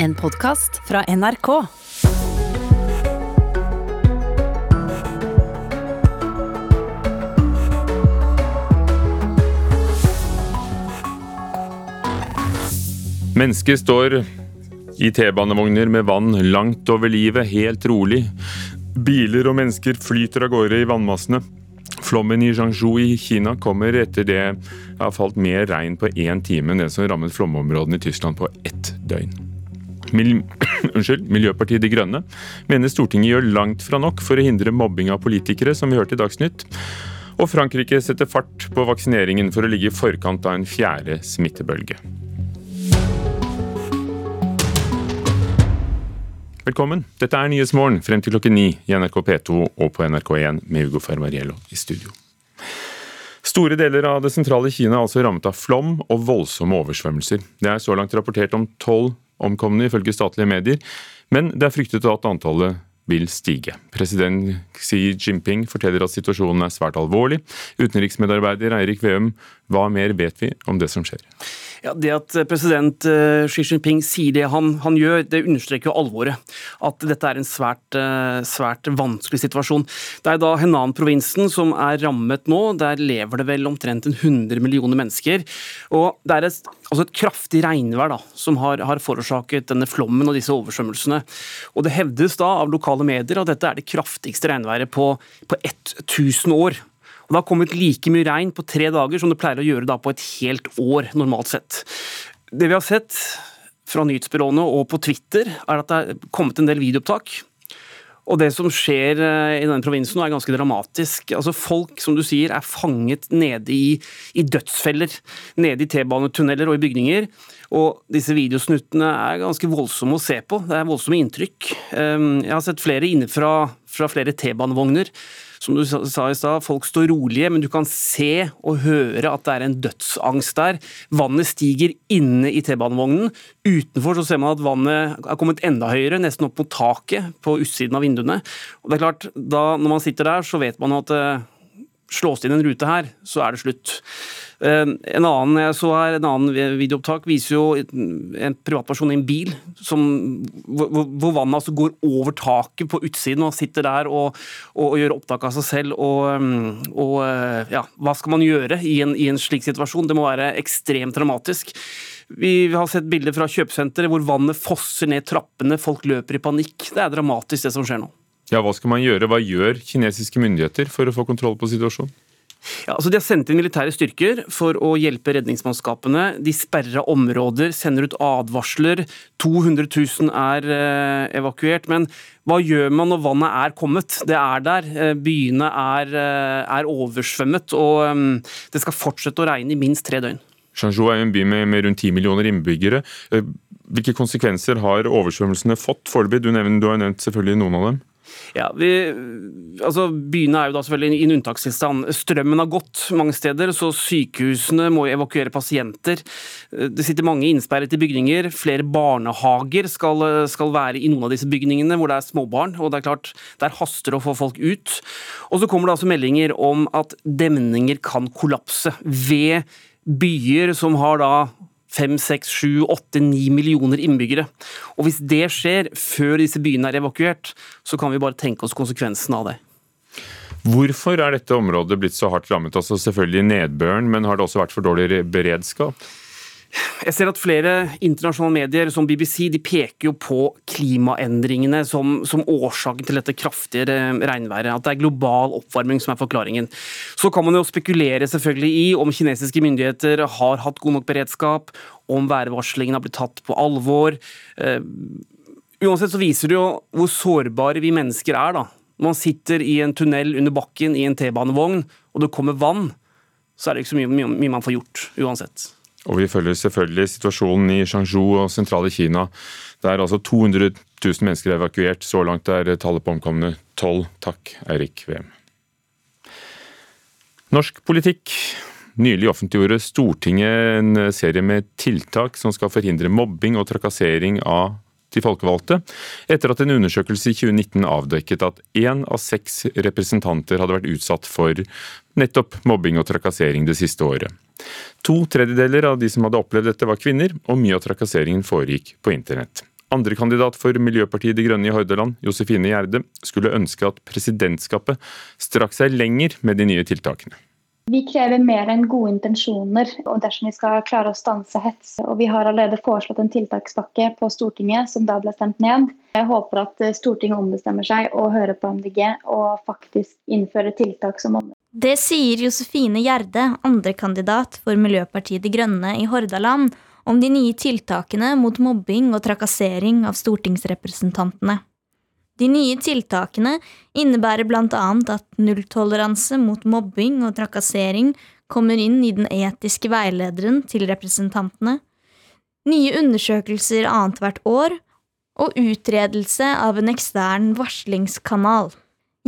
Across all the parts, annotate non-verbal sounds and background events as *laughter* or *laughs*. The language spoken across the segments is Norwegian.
En podkast fra NRK. Mennesket står i T-banevogner med vann langt over livet, helt rolig. Biler og mennesker flyter av gårde i vannmassene. Flommen i Jiangsu i Kina kommer etter det har falt mer regn på én time enn det som rammet flomområdene i Tyskland på ett døgn. Mil *coughs* Unnskyld, Miljøpartiet De Grønne mener Stortinget gjør langt fra nok for å hindre mobbing av politikere, som vi hørte i Dagsnytt. Og Frankrike setter fart på vaksineringen for å ligge i forkant av en fjerde smittebølge. Velkommen. Dette er Nyhetsmorgen frem til klokken ni i NRK P2 og på NRK1 med Hugo Fermariello i studio. Store deler av det sentrale Kina er altså rammet av flom og voldsomme oversvømmelser. Det er så langt rapportert om tolv omkomne ifølge statlige medier, men det er fryktet at antallet vil stige. President Xi Jinping forteller at situasjonen er svært alvorlig. Utenriksmedarbeider Eirik Veum, hva mer vet vi om det som skjer? Ja, Det at eh, president eh, Xi Jinping sier det han, han gjør, det understreker jo alvoret. At dette er en svært, eh, svært vanskelig situasjon. Det er da Henan-provinsen som er rammet nå. Der lever det vel omtrent en 100 millioner mennesker. Og Det er et, altså et kraftig regnvær da, som har, har, forårsaket denne flommen og disse oversvømmelsene. Og Det hevdes da av lokale medier at dette er det kraftigste regnværet på, på 1000 år. Og Det har kommet like mye regn på tre dager som det pleier å gjøre på et helt år, normalt sett. Det vi har sett fra nyhetsbyråene og på Twitter, er at det er kommet en del videoopptak. Og Det som skjer eh, i denne provinsen nå er ganske dramatisk. Altså Folk som du sier, er fanget nede i, i dødsfeller. Nede i T-banetunneler og i bygninger. Og disse videosnuttene er ganske voldsomme å se på. Det er voldsomme inntrykk. Ehm, jeg har sett flere inne fra, flere T-banevogner som du sa i stad, folk står rolige, men du kan se og høre at det er en dødsangst der. Vannet stiger inne i T-banevognen. Utenfor så ser man at vannet er kommet enda høyere, nesten opp mot taket på utsiden av vinduene. Og det er klart, da, Når man sitter der, så vet man at eh, slås inn en rute her, så er det slutt. Eh, en annen jeg så her, en annen videoopptak viser jo en privatperson i en bil som, hvor, hvor vannet altså går over taket på utsiden og sitter der og, og, og gjør opptak av seg selv. Og, og, eh, ja, hva skal man gjøre i en, i en slik situasjon? Det må være ekstremt dramatisk. Vi har sett bilder fra kjøpesenteret hvor vannet fosser ned trappene, folk løper i panikk. Det er dramatisk det som skjer nå. Ja, Hva skal man gjøre? Hva gjør kinesiske myndigheter for å få kontroll på situasjonen? Ja, altså De har sendt inn militære styrker for å hjelpe redningsmannskapene. De sperrer områder, sender ut advarsler. 200 000 er eh, evakuert. Men hva gjør man når vannet er kommet? Det er der. Eh, byene er, eh, er oversvømmet, og um, det skal fortsette å regne i minst tre døgn. Shangzhou er en by med, med rundt 10 millioner innbyggere. Hvilke konsekvenser har oversvømmelsene fått foreløpig? Du, du har nevnt selvfølgelig noen av dem. Ja, vi, altså Byene er jo da selvfølgelig i en unntakstilstand. Strømmen har gått mange steder, så sykehusene må evakuere pasienter. Det sitter mange innsperret i bygninger. Flere barnehager skal, skal, være i noen av disse bygningene hvor det er småbarn. og det er klart, Der haster det å få folk ut. Og Så kommer det altså meldinger om at demninger kan kollapse ved byer som har da fem, seks, sju, åtte, ni millioner innbyggere. Og Hvis det skjer før disse byene er evakuert, så kan vi bare tenke oss konsekvensen av det. Hvorfor er dette området blitt så hardt rammet? Altså Selvfølgelig nedbøren, men har det også vært for dårlig beredskap? Jeg ser at flere internasjonale medier som BBC de peker jo på klimaendringene som, som, årsaken til dette kraftige regnværet. At det er global oppvarming som er forklaringen. Så kan man jo spekulere selvfølgelig i om kinesiske myndigheter har hatt god nok beredskap, om værvarslingen har blitt tatt på alvor. Uh, uansett så viser det jo hvor sårbare vi mennesker er. da. Når man sitter i en tunnel under bakken i en T-banevogn, og det kommer vann, så er det ikke så mye, mye, mye man får gjort uansett. Og vi følger selvfølgelig situasjonen i Changzhou og sentrale Kina. Det er altså 200 000 mennesker evakuert. Så langt er tallet på omkomne tolv. Takk, Eirik Wem. Norsk politikk. Nylig offentliggjorde Stortinget en serie med tiltak som skal forhindre mobbing og trakassering av de folkevalgte, etter at en undersøkelse i 2019 avdekket at én av seks representanter hadde vært utsatt for nettopp mobbing og trakassering det siste året. To tredjedeler av de som hadde opplevd dette, var kvinner, og mye av trakasseringen foregikk på internett. Andre kandidat for Miljøpartiet De Grønne i Hordaland, Josefine Gjerde, skulle ønske at presidentskapet strakk seg lenger med de nye tiltakene. Vi krever mer enn gode intensjoner og dersom vi skal klare å stanse hets. Og vi har allerede foreslått en tiltakspakke på Stortinget som da ble stemt ned. Jeg håper at Stortinget ombestemmer seg og hører på MDG og faktisk innfører tiltak som om. Det sier Josefine Gjerde, andrekandidat for Miljøpartiet De Grønne i Hordaland, om de nye tiltakene mot mobbing og trakassering av stortingsrepresentantene. De nye tiltakene innebærer bl.a. at nulltoleranse mot mobbing og trakassering kommer inn i den etiske veilederen til representantene, nye undersøkelser annethvert år og utredelse av en ekstern varslingskanal.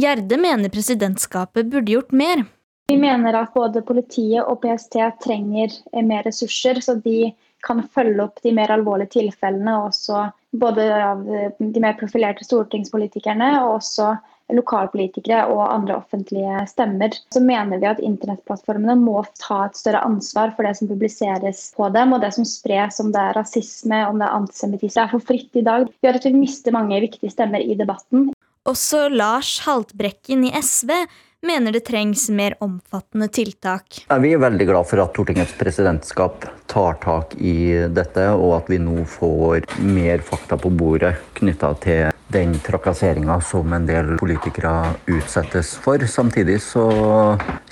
Gjerde mener presidentskapet burde gjort mer. Vi mener at både politiet og PST trenger mer ressurser, så de kan følge opp de mer alvorlige tilfellene, og også både av de mer profilerte stortingspolitikerne og også lokalpolitikere og andre offentlige stemmer. Så mener vi at internettplattformene må ta et større ansvar for det som publiseres på dem, og det som spres, om det er rasisme, om det er antisemittisme. Det er for fritt i dag. Det gjør at vi mister mange viktige stemmer i debatten. Også Lars Haltbrekken i SV mener det trengs mer omfattende tiltak. Vi er veldig glad for at Stortingets presidentskap tar tak i dette, og at vi nå får mer fakta på bordet knytta til den trakasseringa som en del politikere utsettes for. Samtidig så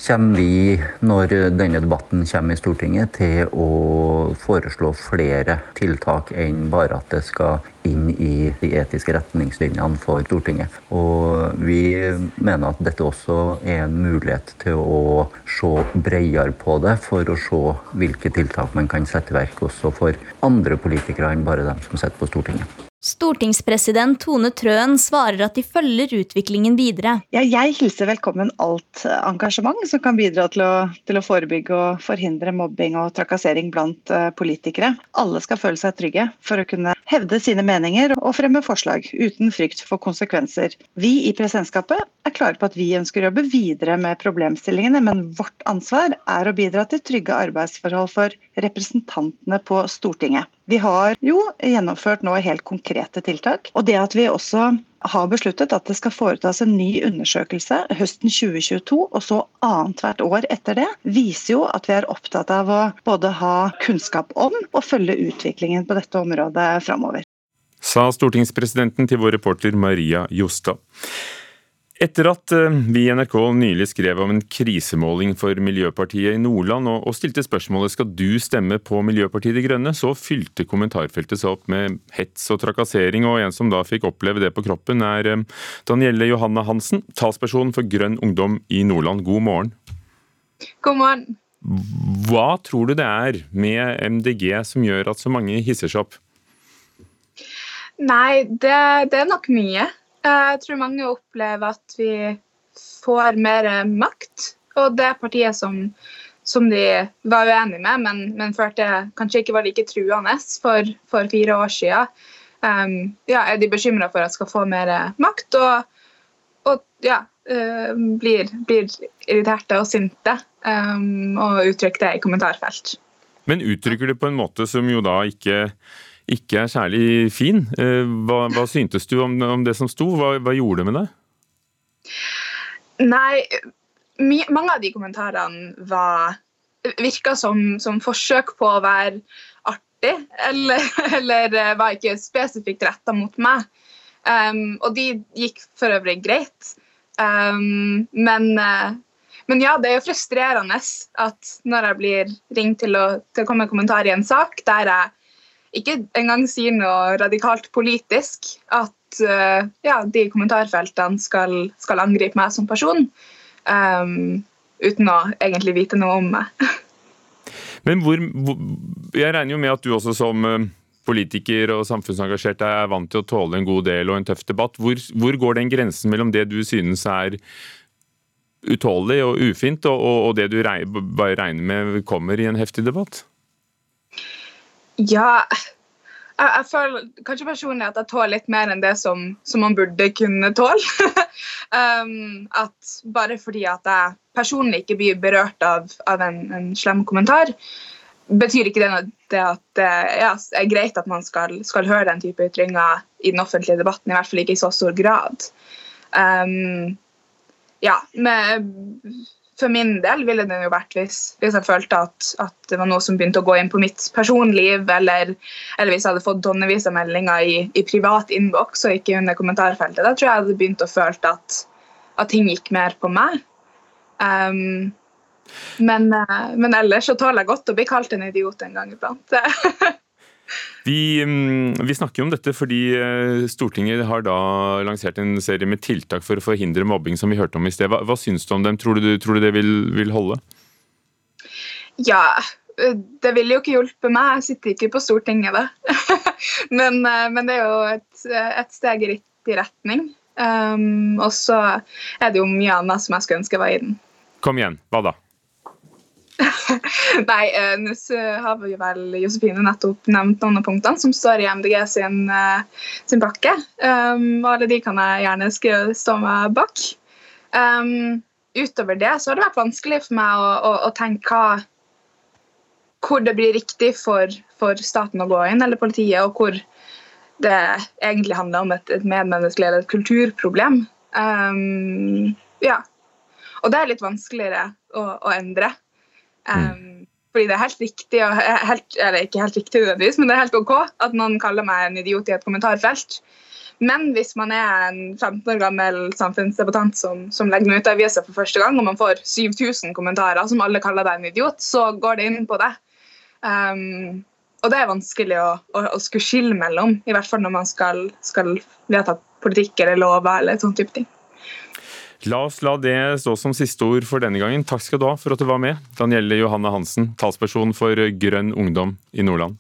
kommer vi, når denne debatten kommer i Stortinget, til å foreslå flere tiltak enn bare at det skal inn i de etiske retningslinjene for Stortinget. Og vi mener at dette også er en mulighet til å se bredere på det, for å se hvilke tiltak man kan sette i verk også for andre politikere enn bare dem som sitter på Stortinget. Stortingspresident Tone Trøen svarer at de følger utviklingen videre. Ja, jeg hilser velkommen alt engasjement som kan bidra til å, til å, forebygge og forhindre mobbing og trakassering blant uh, politikere. Alle skal føle seg trygge for å kunne hevde sine meninger og fremme forslag uten frykt for konsekvenser. Vi i presidentskapet er klare på at vi ønsker å jobbe videre med problemstillingene, men vårt ansvar er å bidra til trygge arbeidsforhold for representantene på Stortinget. Vi har jo gjennomført nå helt konkrete tiltak. Og det at vi også har besluttet at det skal foretas en ny undersøkelse høsten 2022, og så annethvert år etter det, viser jo at vi er opptatt av å både ha kunnskap om og følge utviklingen på dette området framover. Sa stortingspresidenten til vår reporter Maria Jostad. Etter at eh, vi i NRK nylig skrev om en krisemåling for Miljøpartiet i Nordland, og stilte spørsmålet skal du stemme på Miljøpartiet De Grønne, så fylte kommentarfeltet seg opp med hets og trakassering, og en som da fikk oppleve det på kroppen, er eh, Danielle Johanna Hansen, talsperson for Grønn ungdom i Nordland. God morgen. God morgen. Hva tror du det er med MDG som gjør at så mange hisser seg opp? Nei, det, det er nok mye. Jeg tror mange opplever at vi får mer makt. Og det partiet som, som de var uenige med, men, men følte kanskje ikke var like truende for, for fire år siden, um, ja, er de bekymra for at skal få mer makt. Og, og ja, uh, blir, blir, irriterte og sinte um, og uttrykker det i kommentarfelt. Men uttrykker det på en måte som jo da ikke ikke er særlig fin. Eh, hva, hva syntes du om, om, det som sto? Hva, hva gjorde det med deg? Nei, mange av de kommentarene var virka som, som, forsøk på å være artig, eller, *laughs* eller eh, var ikke spesifikt retta mot meg. Um, og de gikk for øvrig greit. Um, men, uh, men, ja, det er jo frustrerende at når jeg blir ringt til å, til å komme med kommentar i en sak der jeg ikke engang sier noe radikalt politisk, at uh, ja, de kommentarfeltene skal, skal, angripe meg som person. Um, uten å egentlig vite noe om meg. *laughs* Men hvor, hvor, Jeg regner jo med at du også som eh, politiker og samfunnsengasjert er vant til å tåle en god del og en tøff debatt. Hvor, hvor går den grensen mellom det du synes er utålelig og ufint, og, og, og det du regner, bare regner med kommer i en heftig debatt? Ja jeg, jeg, føler kanskje personlig at jeg tåler litt mer enn det som, som man burde kunne tåle. *laughs* um, at bare fordi at jeg personlig ikke blir berørt av, av en, en, slem kommentar, betyr ikke det, det at det ja, er greit at man skal, skal, høre den type ytringer i den offentlige debatten, i hvert fall ikke i så stor grad. Um, ja, med, for min del ville det jo vært hvis, hvis jeg følte at, at, det var noe som begynte å gå inn på mitt personliv, eller, eller hvis jeg hadde fått tonnevis av meldinger i, i privat innboks og ikke under kommentarfeltet. Da tror jeg jeg hadde begynt å føle at, at ting gikk mer på meg. Um, men, eh, men, ellers så tåler jeg godt å bli kalt en idiot en gang iblant. *laughs* vi, mm, vi, snakker om dette fordi eh, Stortinget har da lansert en serie med tiltak for å forhindre mobbing, som vi hørte om i sted. Hva, hva syns du om dem? Tror du, tror du det vil, vil, holde? Ja, eh, det ville jo ikke hjulpet meg. Jeg sitter ikke på Stortinget, da. *laughs* men, men, det er jo et, et steg i riktig retning. Um, og så er det jo mye annet som jeg skulle ønske var i den. Kom igjen, hva da? *laughs* Nei, uh, nå har vi vel Josefine nettopp nevnt noen av punktene som står i MDG sin, uh, sin pakke. Um, og alle de kan jeg gjerne stå meg bak. Um, utover det så har det vært vanskelig for meg å, å, å tenke hva, hvor det blir riktig for, for, staten å gå inn, eller politiet, og hvor det egentlig handler om et, et medmenneskelig eller et kulturproblem. Um, ja. Og det er litt vanskeligere å, å endre. Um. Fordi det er helt riktig, og helt, eller ikke helt riktig nødvendigvis, men det er helt OK at noen kaller meg en idiot i et kommentarfelt. Men hvis man er en 15 år gammel samfunnsdebattant som, som legger meg ut av avisa for første gang, og man får 7000 kommentarer som alle kaller deg en idiot, så går det inn på det. Um, og det er vanskelig å, å, å, skulle skille mellom, i hvert fall når man skal, skal vedta politikk eller lover eller sånn type ting. La oss la det stå som siste ord for denne gangen. Takk skal du ha for at du var med, Danielle Johanne Hansen, talsperson for Grønn ungdom i Nordland.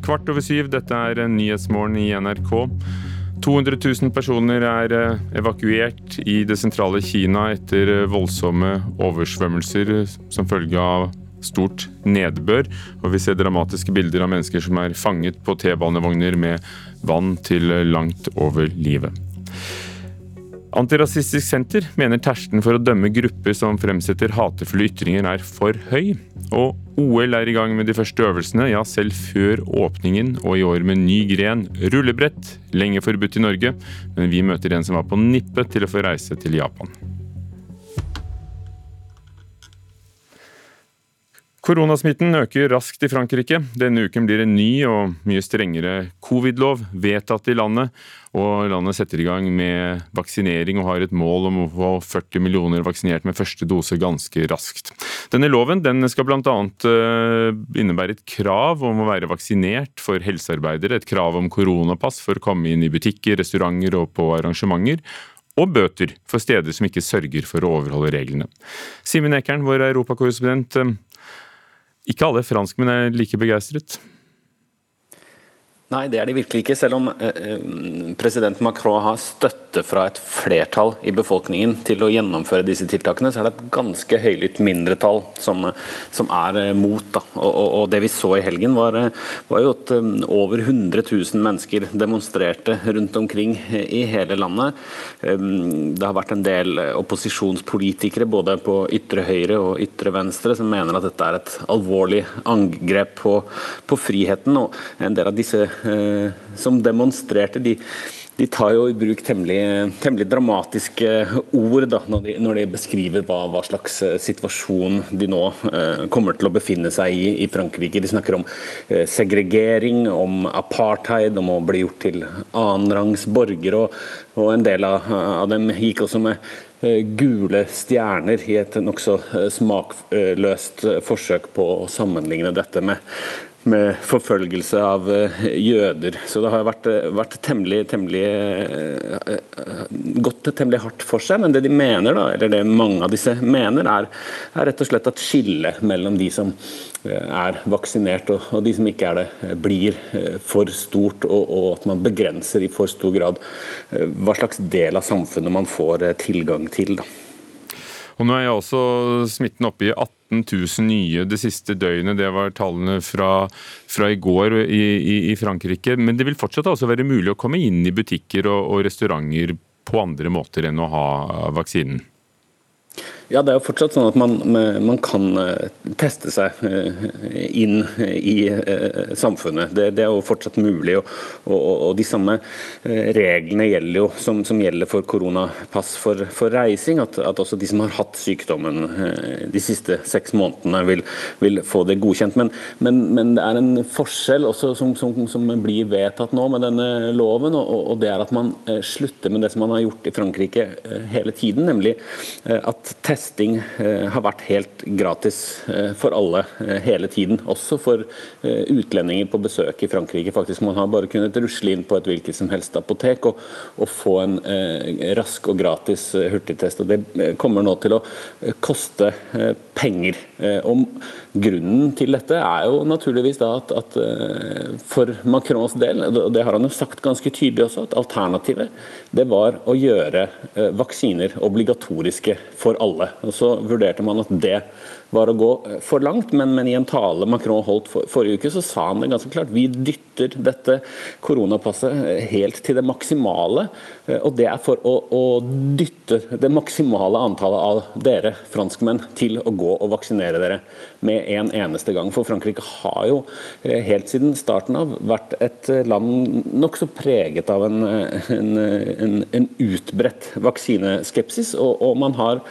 Kvart over syv, dette er Nyhetsmorgen i NRK. 200 000 personer er eh, evakuert i det sentrale Kina etter voldsomme oversvømmelser som følge av stort nedbør. Og vi ser dramatiske bilder av mennesker som er fanget på T-banevogner med vann til langt over livet. Antirasistisk Senter mener terskelen for å dømme grupper som fremsetter hatefulle ytringer er for høy. Og OL er i gang med de første øvelsene, ja selv før åpningen, og i år med ny gren, rullebrett. Lenge forbudt i Norge, men vi møter en som var på nippet til å få reise til Japan. Koronasmitten øker raskt i Frankrike. Denne uken blir en ny og mye strengere covid-lov vedtatt i landet. Og landet setter i gang med vaksinering og har et mål om å få 40 millioner vaksinert med første dose ganske raskt. Denne loven den skal bl.a. Eh, innebære et krav om å være vaksinert for helsearbeidere, et krav om koronapass for å komme inn i butikker, restauranter og på arrangementer, og bøter for steder som ikke sørger for å overholde reglene. Simen Ekern, vår europakorrespondent. Ikke alle franskmenn er like begeistret. Nei, det er de virkelig ikke. Selv om eh, eh, president Macron har støtte fra et flertall i befolkningen til å gjennomføre disse tiltakene, så er det et ganske høylytt mindretall som, som er eh, mot. Og, og, det vi så i helgen, var, var, jo at over 100 000 mennesker demonstrerte rundt omkring i hele landet. Det har vært en del opposisjonspolitikere, både på ytre høyre og ytre venstre, som mener at dette er et alvorlig angrep på, på friheten. og en del av disse Eh, som demonstrerte, de, de tar jo i bruk temmelig, temmelig dramatiske ord da, når, de, når de beskriver hva, hva, slags eh, situasjon de nå eh, kommer til å befinne seg i i Frankrike. De snakker om eh, segregering, om apartheid, om å bli gjort til annenrangs borgere. Og, og, en del av, av dem gikk også med eh, gule stjerner i et nokså smakløst forsøk på å sammenligne dette med med forfølgelse av eh, jøder. Så det har vært, eh, vært temmelig, temmelig, eh, gått temmelig hardt for seg. Men det de mener, da, eller det mange av disse mener, er, er rett og slett at skillet mellom de som er vaksinert og, og, de som ikke er det, blir for stort, og, og, at man begrenser i for stor grad hva slags del av samfunnet man får tilgang til. Da. Og Nå er jeg også smitten oppe i 18 000 nye det siste døgnet. Det var tallene fra, fra i går i, i, i, Frankrike. Men det vil fortsatt altså være mulig å komme inn i butikker og, og restauranter på andre måter enn å ha vaksinen? Ja, det er jo fortsatt sånn at man, man kan eh, teste seg eh, inn i eh, samfunnet. Det, det er jo fortsatt mulig. Og, og, og, de samme reglene gjelder jo som, som gjelder for koronapass for, for reising. At, at, også de som har hatt sykdommen de siste seks månedene, vil, vil få det godkjent. Men, men, men, det er en forskjell også som, som, som, blir vedtatt nå med denne loven, og, og det er at man slutter med det som man har gjort i Frankrike hele tiden, nemlig at test testing eh, har vært helt gratis eh, for alle eh, hele tiden. Også for utlendinger på besøk i Frankrike. Faktisk Man har bare kunnet rusle inn på et hvilket som helst apotek og, og få en rask og gratis hurtigtest. og Det kommer nå til å koste penger. Og Grunnen til dette er jo naturligvis da at, at for Macrons del, og det har han jo sagt ganske tydelig også, at alternativet det var å gjøre vaksiner obligatoriske for alle. Og Så vurderte man at det var å gå eh, for langt, men, men i en tale Macron holdt for, forrige uke, så sa han det ganske klart. Vi dytter dette koronapasset eh, helt til det maksimale. Eh, og det er for å, å dytte det maksimale antallet av dere franskmenn til å gå og vaksinere dere med en eneste gang. For Frankrike har jo helt siden starten av vært et land nokså preget av en, en, en, en utbredt vaksineskepsis, og, og man har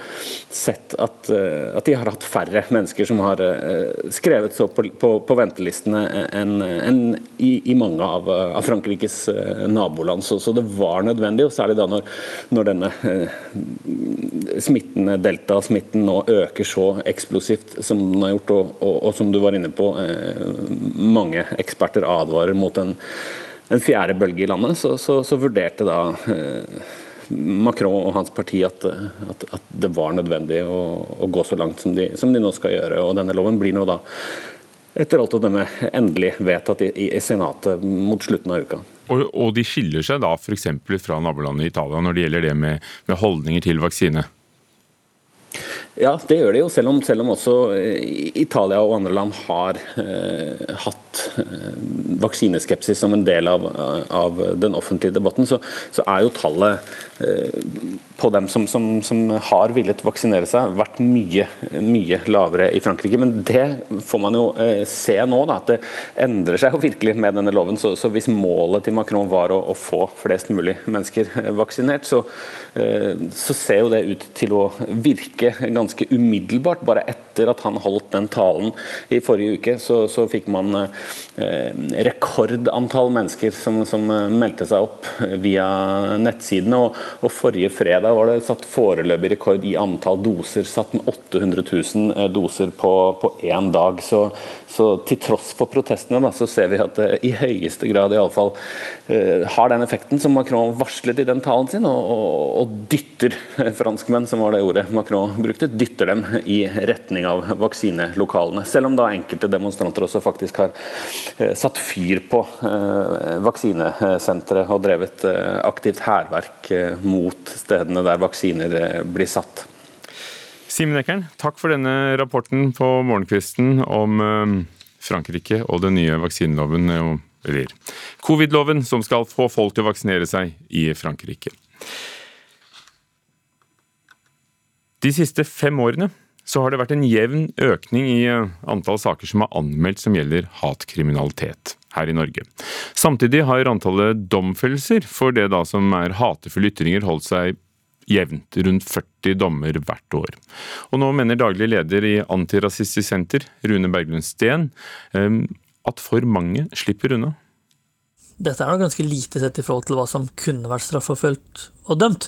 sett at, at de har hatt færre færre mennesker som har eh, skrevet så på, på, på ventelistene enn en i, i, mange av, av Frankrikes eh, naboland. Så, så, det var nødvendig, og særlig da når, når denne eh, smitten, delta-smitten nå øker så eksplosivt som den har gjort, og, og, og som du var inne på, mange eksperter advarer mot en, en fjerde bølge i landet, så, så, så vurderte da Macron og hans parti at, at, at det var nødvendig å, å gå så langt som de, som de, nå skal gjøre. og Denne loven blir nå da etter alt å dømme endelig vedtatt i, i, Senatet mot slutten av uka. Og, og de skiller seg da f.eks. fra nabolandet Italia når det gjelder det med, med holdninger til vaksine? Ja, det gjør de jo, selv om, selv om også eh, Italia og andre land har eh, hatt eh, vaksineskepsis som en del av, av den offentlige debatten, så, så er jo tallet på dem som, som, som, har villet vaksinere seg, vært mye, mye lavere i Frankrike. Men det får man jo eh, se nå, da, at det endrer seg jo virkelig med denne loven. Så, så hvis målet til Macron var å, å få flest mulig mennesker eh, vaksinert, så, så ser jo det ut til å virke ganske umiddelbart. Bare etter at han holdt den talen i forrige uke, så, så fikk man eh, rekordantall mennesker som, som, eh, meldte seg opp via nettsidene. Og, og, forrige fredag var det satt foreløpig rekord i antall doser. Satt med 800 000 eh, doser på, på én dag. Så, så, til tross for protestene, da, så ser vi at det i høyeste grad iallfall eh, har den effekten som Macron varslet i den talen sin, og, og, og dytter franskmenn, som var det ordet Macron brukte, dytter dem i retning av vaksinelokalene. Selv om da enkelte demonstranter også faktisk har eh, satt fyr på eh, vaksinesenteret og drevet eh, aktivt hærverk mot stedene der vaksiner blir satt. Simen Ekern, takk for denne rapporten på morgenkvisten om Frankrike og den nye vaksineloven, eller covid-loven, som skal få folk til å vaksinere seg i Frankrike. De siste fem årene så har det vært en jevn økning i eh, antall saker som er anmeldt som gjelder hatkriminalitet her i Norge. Samtidig har antallet domfellelser for det da som er hatefulle ytringer holdt seg jevnt, rundt 40 dommer hvert år. Og nå mener daglig leder i Antirasistisk Senter, Rune Berglund Steen, eh, at for mange slipper unna. Dette er noe ganske lite sett i forhold til hva som kunne vært straffeforfulgt og dømt.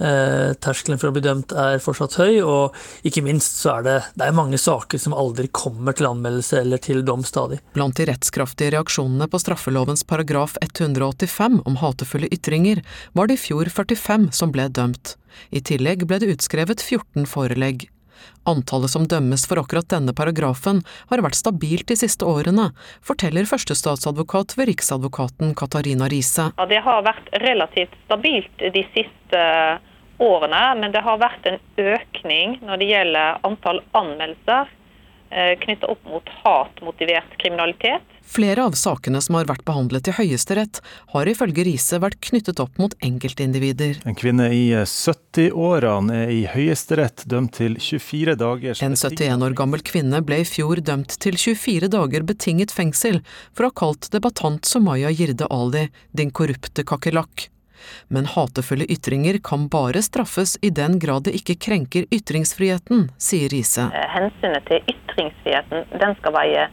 Eh, terskelen for å bli dømt er fortsatt høy, og ikke minst så er det, det er mange saker som aldri kommer til anmeldelse eller til dom stadig. Blant de rettskraftige reaksjonene på straffelovens paragraf 185 om hatefulle ytringer, var det i fjor 45 som ble dømt. I tillegg ble det utskrevet 14 forelegg. Antallet som dømmes for akkurat denne paragrafen har vært stabilt de siste årene, forteller førstestatsadvokat ved Riksadvokaten Katarina Riise. Ja, det har vært relativt stabilt de siste årene, men det har vært en økning når det gjelder antall anmeldelser knytta opp mot hatmotivert kriminalitet. Flere av sakene som har vært behandlet i Høyesterett, har ifølge Riise vært knyttet opp mot enkeltindivider. En kvinne i 70-årene er i Høyesterett dømt til 24 dagers En 71 år gammel kvinne ble i fjor dømt til 24 dager betinget fengsel for å ha kalt debattant Somaya Jirde Ali din korrupte kakerlakk. Men hatefulle ytringer kan bare straffes i den grad det ikke krenker ytringsfriheten, sier Riise. Hensynet til ytringsfriheten den skal veie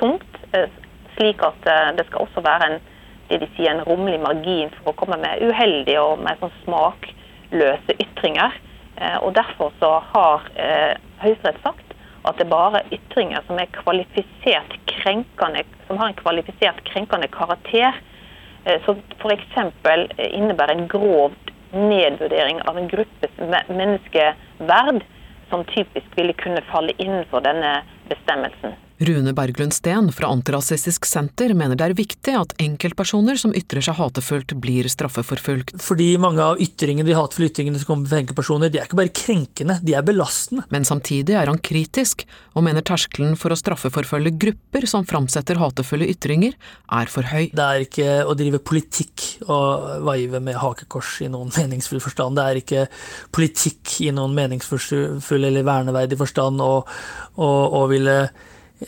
tungt, slik at det skal også være en, det de sier, en rommelig margin for å komme med uheldige og mer sånn smakløse ytringer. Og Derfor så har Høyesterett sagt at det bare er ytringer som er som har en kvalifisert krenkende karakter Eh, som f.eks. innebærer en grov nedvurdering av en gruppes menneskeverd, som typisk ville kunne falle innenfor denne bestemmelsen. Rune Berglund Steen fra Antirasistisk Senter mener det er viktig at enkeltpersoner som ytrer seg hatefullt, blir straffeforfulgt. Fordi mange av ytringene, de hatefulle ytringene som kommer fra enkeltpersoner, de er ikke bare krenkende, de er belastende. Men samtidig er han kritisk, og mener terskelen for å straffeforfølge grupper som framsetter hatefulle ytringer, er for høy. Det er ikke å drive politikk og veive med hakekors i noen *laughs* meningsfull forstand. Det er ikke politikk i noen meningsfull eller verneverdig forstand å ville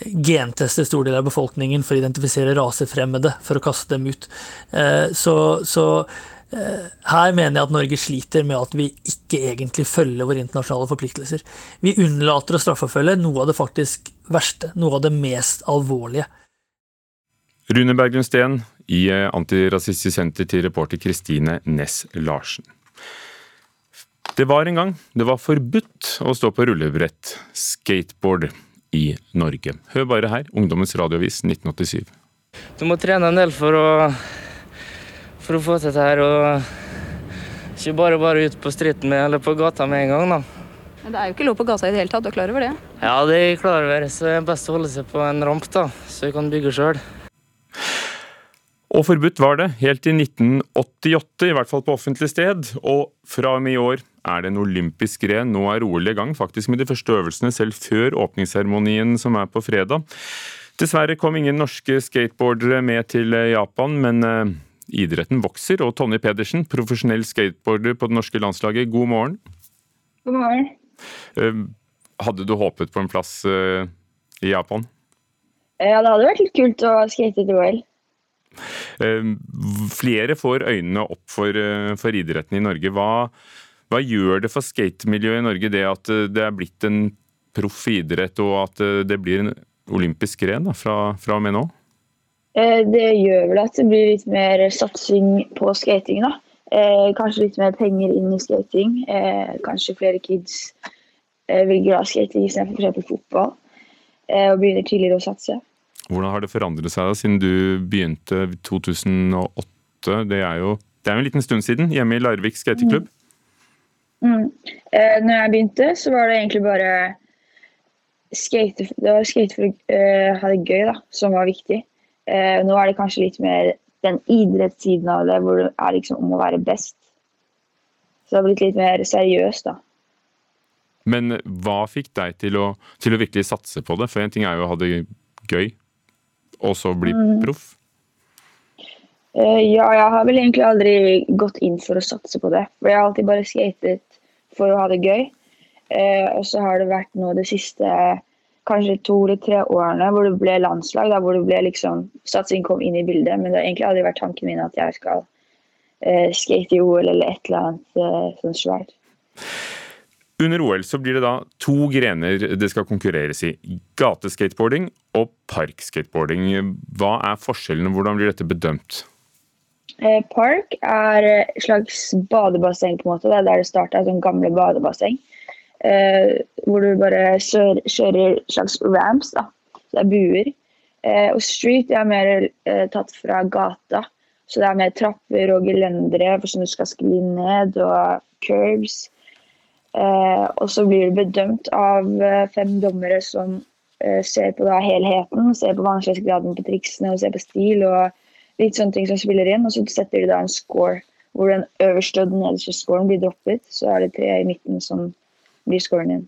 genteste stor del av befolkningen for å identifisere rasefremmede, for å kaste dem ut. Eh, så, så eh, her mener jeg at Norge sliter med at vi ikke egentlig følger våre internasjonale forpliktelser. Vi unnlater å straffeforfølge noe av det faktisk verste, noe av det mest alvorlige. Rune Berglund Steen i eh, Antirasistisk Senter til reporter Kristine Næss Larsen. Det var en gang det var forbudt å stå på rullebrett, skateboard, i Norge. Hør bare her, Ungdommens radioavis 1987. Du må trene en del for å, for å få til dette her. og Ikke bare bare ut på streeten med, eller på gata med en gang. da. Men Det er jo ikke lov på gata i det hele tatt, du er klar over det? Ja, det er jeg klar over, så det er best å holde seg på en ramp, da, så jeg kan bygge sjøl. Og forbudt var det, helt til 1988, i hvert fall på offentlig sted. Og fra og med i år er det en olympisk gren. Nå er OL i gang, faktisk med de første øvelsene selv før åpningsseremonien som er på fredag. Dessverre kom ingen norske skateboardere med til Japan, men eh, idretten vokser. Og Tonje Pedersen, profesjonell skateboarder på det norske landslaget, god morgen. God morgen. Eh, hadde du håpet på en plass eh, i Japan? Ja, det hadde vært litt kult å skate til OL. Flere får øynene opp for, for idretten i Norge. Hva, hva gjør det for skatemiljøet i Norge det at eh, det er blitt en proff idrett, og at eh, det blir en olympisk gren fra, fra, og med nå? Eh, det gjør vel at det blir litt mer satsing på skating. da. Kanskje litt mer penger inn i skating. Kanskje flere kids vil glad skating istedenfor f.eks. fotball. Og begynner tidligere å satse. Hvordan har det forandret seg da, siden du begynte i 2008? Det er jo det er en liten stund siden, hjemme i Larvik skateklubb. Mm. Eh, når jeg begynte, så var det egentlig bare skate, det var skate for å uh, ha det gøy, da, som var viktig. Eh, nå er det kanskje litt mer den idrettssiden av det, hvor det er liksom om å være best. Så det har blitt litt mer seriøst, da. Men hva fikk deg til å, til å virkelig satse på det? For en ting er jo å ha det gøy, og så bli mm. proff. Uh, ja, jeg har vel egentlig aldri gått inn for å satse på det. For jeg har alltid bare skatet for å ha det gøy. Eh, og så har det vært nå de siste kanskje to eller tre årene hvor det ble landslag, da, hvor det ble liksom, satsing kom inn i bildet. Men det har egentlig aldri vært tanken min at jeg skal eh, skate i OL eller et eller annet eh, sånn svært. Under OL så blir det da to grener det skal konkurreres i. Gateskateboarding og parkskateboarding. Hva er forskjellen, hvordan blir dette bedømt? Eh, park er et slags badebasseng, på en måte. Det er der det starta, sånn gamle badebasseng. Eh, hvor du bare kjører slags ramps, da. Det er buer. Eh, og street er mer eh, tatt fra gata. Så det er mer trapper og gelendere for som du skal skli ned, og curbs. Eh, og så blir du bedømt av eh, fem dommere som ser på da helheten, ser på vanskelighetsgraden på triksene og ser på stil. og litt sånne ting som spiller inn. Og så setter de da en score hvor den øverste og den nederste scoren blir droppet. Så er det tre i midten som blir scoren din.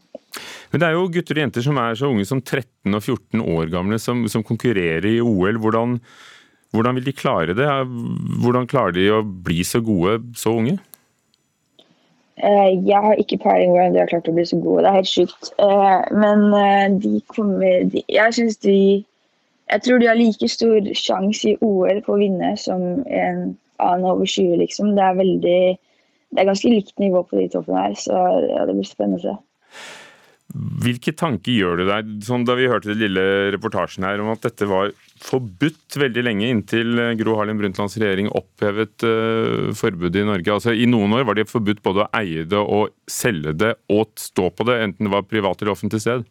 Men det er jo gutter og jenter som er så unge som 13 og 14 år gamle, som, som konkurrerer i OL. Hvordan, hvordan, vil de klare det? Hvordan klarer de å bli så gode så unge? Eh, jeg har ikke peiling hvordan de har klart å bli så gode. Det er helt sjukt. Eh, men eh, de kommer Jeg syns de Jeg tror de har like stor sjanse i OL på å vinne som en annen over 20, liksom. Det er veldig Det er ganske likt nivå på de toppene her, så ja, det blir spennende å se. Hvilke tanker gjør du deg, sånn da vi hørte den lille reportasjen her om at dette var forbudt veldig lenge, inntil Gro Harlem Brundtlands regjering opphevet uh, forbudet i Norge? Altså I noen år var det forbudt både å eie det og selge det og stå på det, enten det var privat eller offentlig sted?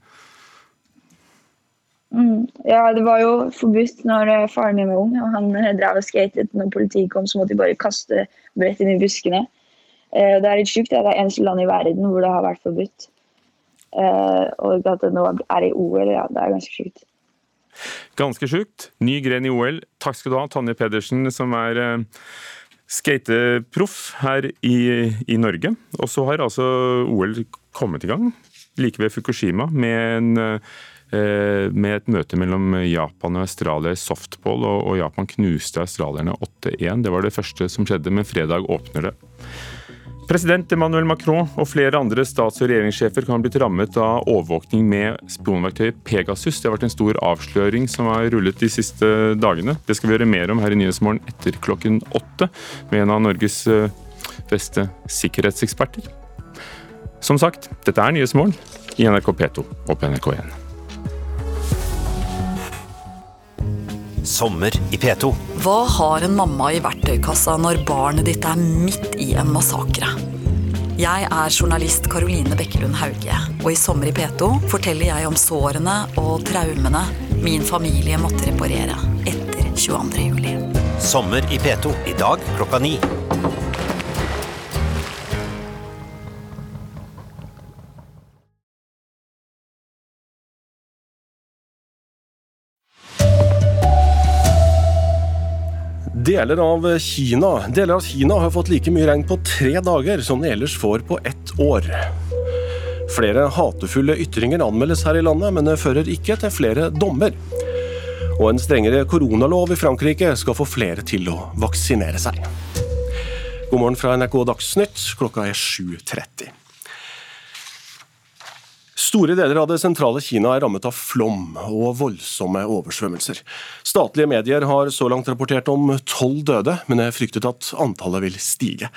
Mm. Ja, det var jo forbudt når eh, faren min var ung. og Han eh, drev og skatet. Når politiet kom, så måtte de bare kaste brett inn i buskene. Uh, det er litt sjukt. Det er det eneste landet i verden hvor det har vært forbudt. Og at det nå er i OL, ja, det er ganske sjukt. Ganske sjukt. Ny gren i OL. Takk skal du ha, Tanje Pedersen, som er skateproff her i, i Norge. Og så har altså OL kommet i gang, like ved Fukushima, med, en, med et møte mellom Japan og Australia i softball, og Japan knuste australierne 8-1. Det var det første som skjedde, men fredag åpner det. President Emmanuel Macron og flere andre stats- og regjeringssjefer kan ha blitt rammet av overvåkning med spionverktøyet Pegasus. Det har vært en stor avsløring som har rullet de siste dagene. Det skal vi gjøre mer om her i Nyhetsmorgen etter klokken åtte med en av Norges eh, beste sikkerhetseksperter. Som sagt, dette er Nyhetsmorgen i NRK P2 og på NRK1. Sommer i P2. Hva har en mamma i verktøykassa når barnet ditt er midt i en massakre? Jeg er journalist Caroline Bekkelund Hauge, og i Sommer i P2 forteller jeg om sårene og traumene min familie måtte reparere etter 22. juli. Sommer i P2 i dag klokka ni. Deler av Kina Deler av Kina har fått like mye regn på tre dager som de ellers får på ett år. Flere hatefulle ytringer anmeldes her i landet, men det fører ikke til flere dommer. Og en strengere koronalov i Frankrike skal få flere til å vaksinere seg. God morgen fra NRK Dagsnytt, klokka er 7.30. Store deler av det sentrale Kina er rammet av flom og voldsomme oversvømmelser. Statlige medier har så langt rapportert om tolv døde, men er fryktet at antallet vil stige.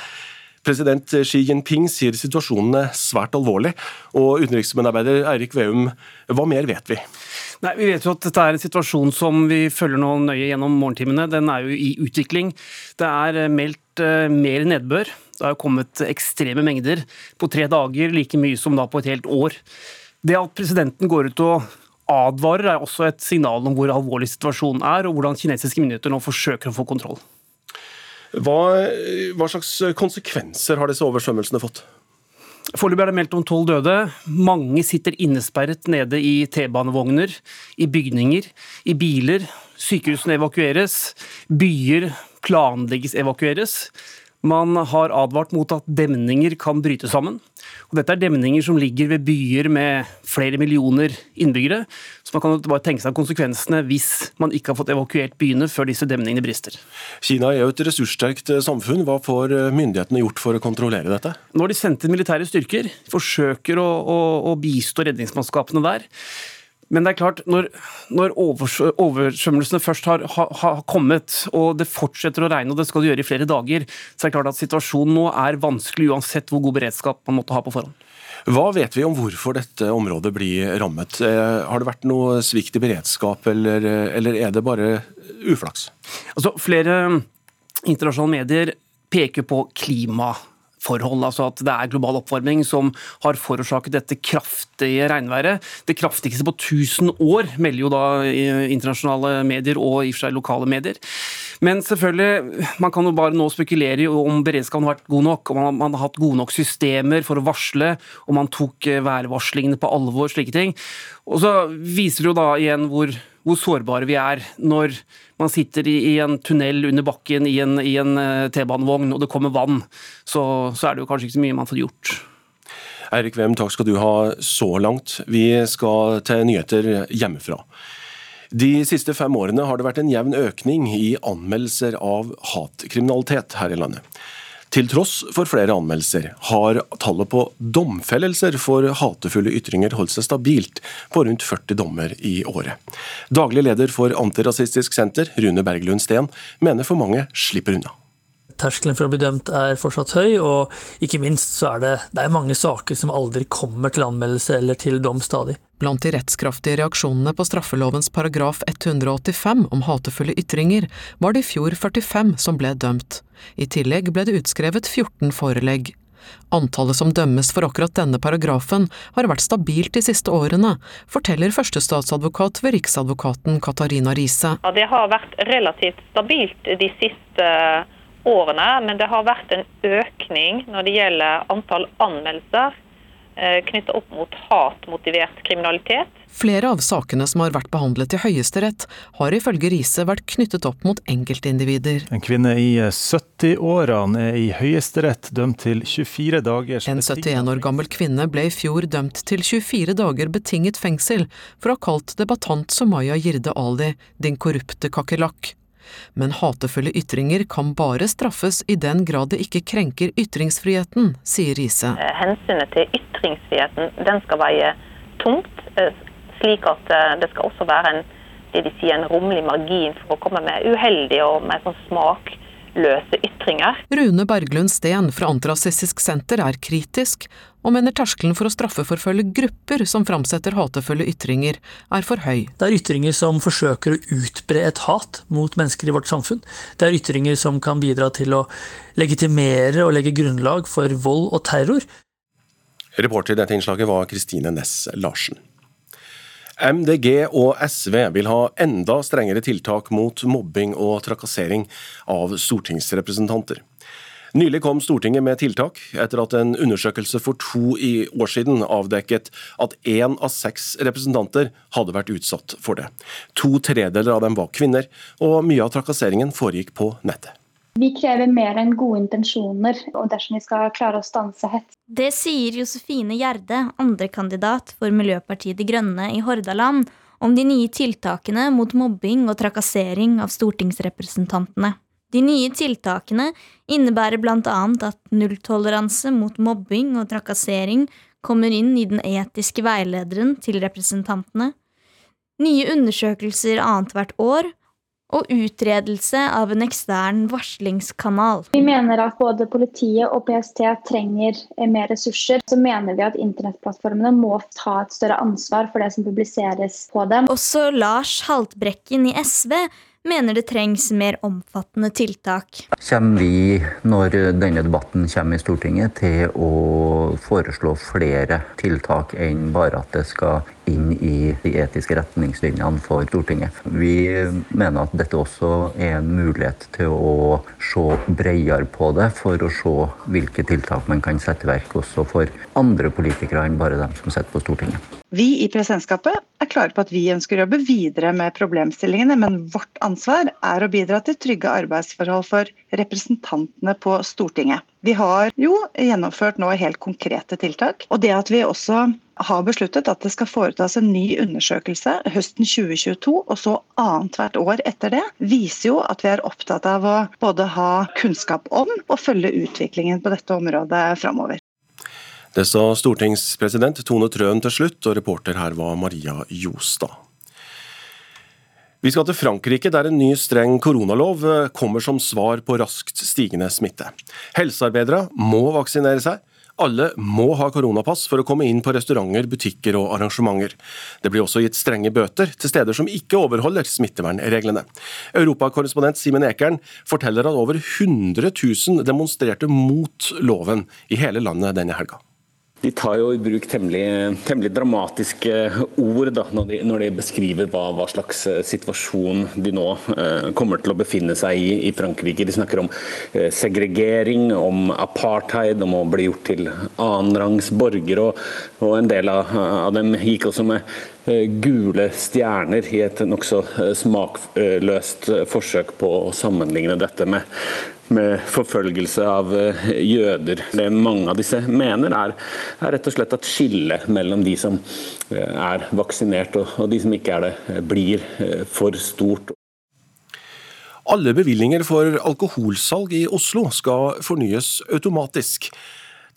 President Xi Jinping sier situasjonen er svært alvorlig. Og utenriksmedarbeider Eirik Veum, hva mer vet vi? Nei, Vi vet jo at dette er en situasjon som vi følger nå nøye gjennom morgentimene. Den er jo i utvikling. Det er meldt mer nedbør. Det har kommet ekstreme mengder på tre dager, like mye som da på et helt år. Det at presidenten går ut og advarer, er også et signal om hvor alvorlig situasjonen er, og hvordan kinesiske myndigheter nå forsøker å få kontroll. Hva, hva slags konsekvenser har disse oversvømmelsene fått? Foreløpig er det meldt om tolv døde. Mange sitter innesperret nede i T-banevogner, i bygninger, i biler. Sykehusene evakueres. Byer planlegges evakueres. Man har advart mot at demninger kan bryte sammen. Og dette er demninger som ligger ved byer med flere millioner innbyggere. Så man kan bare tenke seg konsekvensene hvis man ikke har fått evakuert byene før disse demningene brister. Kina er jo et ressurssterkt eh, samfunn. Hva får eh, myndighetene gjort for å kontrollere dette? Nå har de sendt inn militære styrker. Forsøker å, å, å bistå redningsmannskapene der. Men det er klart, når, når oversvømmelsene først har, har, har, kommet, og det fortsetter å regne, og det skal det gjøre i flere dager, så er det klart at situasjonen nå er vanskelig uansett hvor god beredskap man måtte ha på forhånd. Hva vet vi om hvorfor dette området blir rammet? Eh, har det vært noe svikt i beredskap, eller, eller er det bare uflaks? Altså, flere internasjonale medier peker på klima forhold, altså at det er global oppvarming som har forårsaket dette kraftige regnværet. Det kraftigste på 1000 år, melder jo da internasjonale medier og i og for seg lokale medier. Men selvfølgelig, man kan jo bare nå spekulere om beredskapen har vært god nok, om man, har hatt gode nok systemer for å varsle, om man tok værvarslingene på alvor, slike ting. Og så viser det jo da igjen hvor, hvor sårbare vi er når man sitter i, en tunnel under bakken i en, en eh, T-banevogn og det kommer vann. Så, så er det jo kanskje ikke så mye man får gjort. Eirik Wem, takk skal du ha så langt. Vi skal til nyheter hjemmefra. De siste fem årene har det vært en jevn økning i anmeldelser av hatkriminalitet her i landet. Til tross for flere anmeldelser har tallet på domfellelser for hatefulle ytringer holdt seg stabilt på rundt 40 dommer i året. Daglig leder for Antirasistisk Senter, Rune Berglund Steen, mener for mange slipper unna terskelen for å bli dømt er fortsatt høy, og ikke minst så er det, det er mange saker som aldri kommer til anmeldelse eller til dom stadig. Blant de rettskraftige reaksjonene på straffelovens paragraf 185 om hatefulle ytringer, var det i fjor 45 som ble dømt. I tillegg ble det utskrevet 14 forelegg. Antallet som dømmes for akkurat denne paragrafen har vært stabilt de siste årene, forteller førstestatsadvokat ved Riksadvokaten Katarina Riise. Ja, det har vært relativt stabilt de siste årene, men det har vært en økning når det gjelder antall anmeldelser eh, knyttet opp mot hatmotivert kriminalitet. Flere av sakene som har vært behandlet i Høyesterett, har ifølge Riise vært knyttet opp mot enkeltindivider. En kvinne i 70-årene er i Høyesterett dømt til 24 dagers En 71 år gammel kvinne ble i fjor dømt til 24 dager betinget fengsel for å ha kalt debattant Somaya Jirde Ali din korrupte kakerlakk men hatefulle ytringer kan bare straffes i den grad det ikke krenker ytringsfriheten, sier Riise. Eh, hensynet til ytringsfriheten den skal veie tungt, eh, slik at eh, det skal også være en, det de sier, en rommelig margin for å komme med uheldige og mer sånn smak løse ytringer. Rune Berglund Steen fra Antirasistisk Senter er kritisk, og mener terskelen for å straffeforfølge grupper som framsetter hatefulle ytringer, er for høy. Det er ytringer som forsøker å utbre et hat mot mennesker i vårt samfunn. Det er ytringer som kan bidra til å legitimere og legge grunnlag for vold og terror. Reporter i dette innslaget var Kristine Næss Larsen. MDG og SV vil ha enda strengere tiltak mot mobbing og trakassering av stortingsrepresentanter. Nylig kom Stortinget med tiltak, etter at en undersøkelse for to år siden avdekket at én av seks representanter hadde vært utsatt for det. To tredeler av dem var kvinner, og mye av trakasseringen foregikk på nettet. Vi krever mer enn gode intensjoner og dersom vi skal klare å stanse hets. Det sier Josefine Gjerde, andrekandidat for Miljøpartiet De Grønne i Hordaland, om de nye tiltakene mot mobbing og trakassering av stortingsrepresentantene. De nye tiltakene innebærer bl.a. at nulltoleranse mot mobbing og trakassering kommer inn i den etiske veilederen til representantene, nye undersøkelser annethvert år og utredelse av en ekstern varslingskanal. Vi mener at både politiet og PST trenger mer ressurser. Så mener vi at internettplattformene må ta et større ansvar for det som publiseres på dem. Også Lars Haltbrekken i SV mener det trengs mer omfattende tiltak. Kommer vi, når denne debatten kommer i Stortinget, til å foreslå flere tiltak enn bare at det skal inn i de etiske retningslinjene for Stortinget. Vi mener at dette også er en mulighet til å se bredere på det, for å se hvilke tiltak man kan sette i verk også for andre politikere enn bare dem som sitter på Stortinget. Vi i presidentskapet er klare på at vi ønsker å jobbe videre med problemstillingene, men vårt ansvar er å bidra til trygge arbeidsforhold for representantene på Stortinget. Vi har jo gjennomført nå helt konkrete tiltak. Og det at vi også har besluttet at det skal foretas en ny undersøkelse høsten 2022, og så annethvert år etter det, viser jo at vi er opptatt av å både ha kunnskap om og følge utviklingen på dette området framover. Det sa stortingspresident Tone Trøen til slutt, og reporter her var Maria Jostad. Vi skal til Frankrike, der en ny streng koronalov eh, kommer som svar på raskt stigende smitte. Helsearbeidere må vaksinere seg. Alle må ha koronapass for å komme inn på restauranter, butikker og arrangementer. Det blir også gitt strenge bøter til steder som ikke overholder smittevernreglene. Europakorrespondent Simen Ekern forteller at over 100 000 demonstrerte mot loven i hele landet denne helga. De tar jo i bruk temmelig, temmelig dramatiske ord da, når, de, når, de, beskriver hva, hva, slags eh, situasjon de nå eh, kommer til å befinne seg i i Frankrike. De snakker om eh, segregering, om apartheid, om å bli gjort til annenrangs borgere. Og, og, en del av, av, dem gikk også med eh, gule stjerner i et nokså eh, smakløst forsøk på å sammenligne dette med med forfølgelse av eh, jøder. Det mange av disse mener, er, er rett og slett at skillet mellom de som eh, er vaksinert og, og de som ikke er det, eh, blir for stort. Alle bevilgninger for alkoholsalg i Oslo skal fornyes automatisk.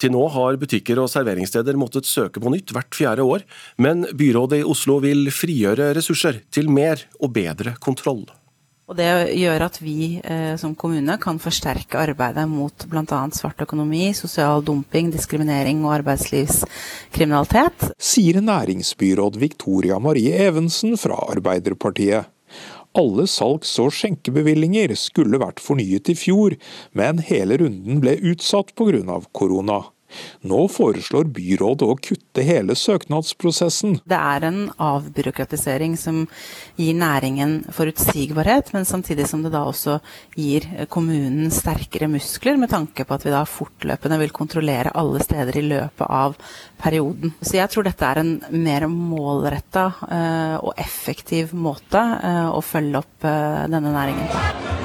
Til nå har butikker og serveringssteder måttet søke på nytt hvert fjerde år, men byrådet i Oslo vil frigjøre ressurser til mer og bedre kontroll. Og Det gjør at vi eh, som kommune kan forsterke arbeidet mot bl.a. svart økonomi, sosial dumping, diskriminering og arbeidslivskriminalitet. Sier næringsbyråd Victoria Marie Evensen fra Arbeiderpartiet. Alle salgs- og skjenkebevillinger skulle vært fornyet i fjor, men hele runden ble utsatt pga. korona. Nå foreslår byrådet å kutte hele søknadsprosessen. Det er en avbyråkratisering som gir næringen forutsigbarhet, men samtidig som det da også gir kommunen sterkere muskler, med tanke på at vi da fortløpende vil kontrollere alle steder i løpet av perioden. Så jeg tror dette er en mer målretta eh, og effektiv måte eh, å følge opp eh, denne næringen på.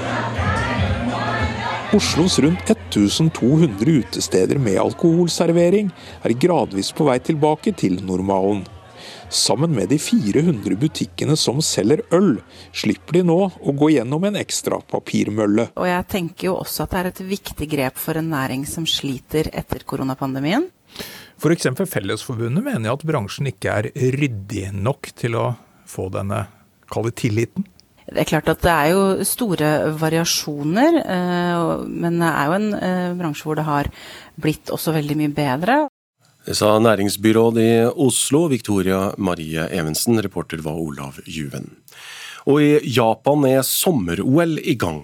Oslos rundt 1200 utesteder med alkoholservering er gradvis på vei tilbake til normalen. Sammen med de 400 butikkene som selger øl, slipper de nå å gå gjennom en ekstra papirmølle. Og jeg tenker jo også at det er et viktig grep for en næring som sliter etter koronapandemien. F.eks. Fellesforbundet mener at bransjen ikke er ryddig nok til å få denne, kalle tilliten. Det er klart at det er jo store variasjoner, eh, men det er jo en eh, bransje hvor det har blitt også veldig mye bedre. Det sa næringsbyråd i Oslo, Victoria Marie Evensen. Reporter var Olav Juven. Og i Japan er sommer-OL i gang.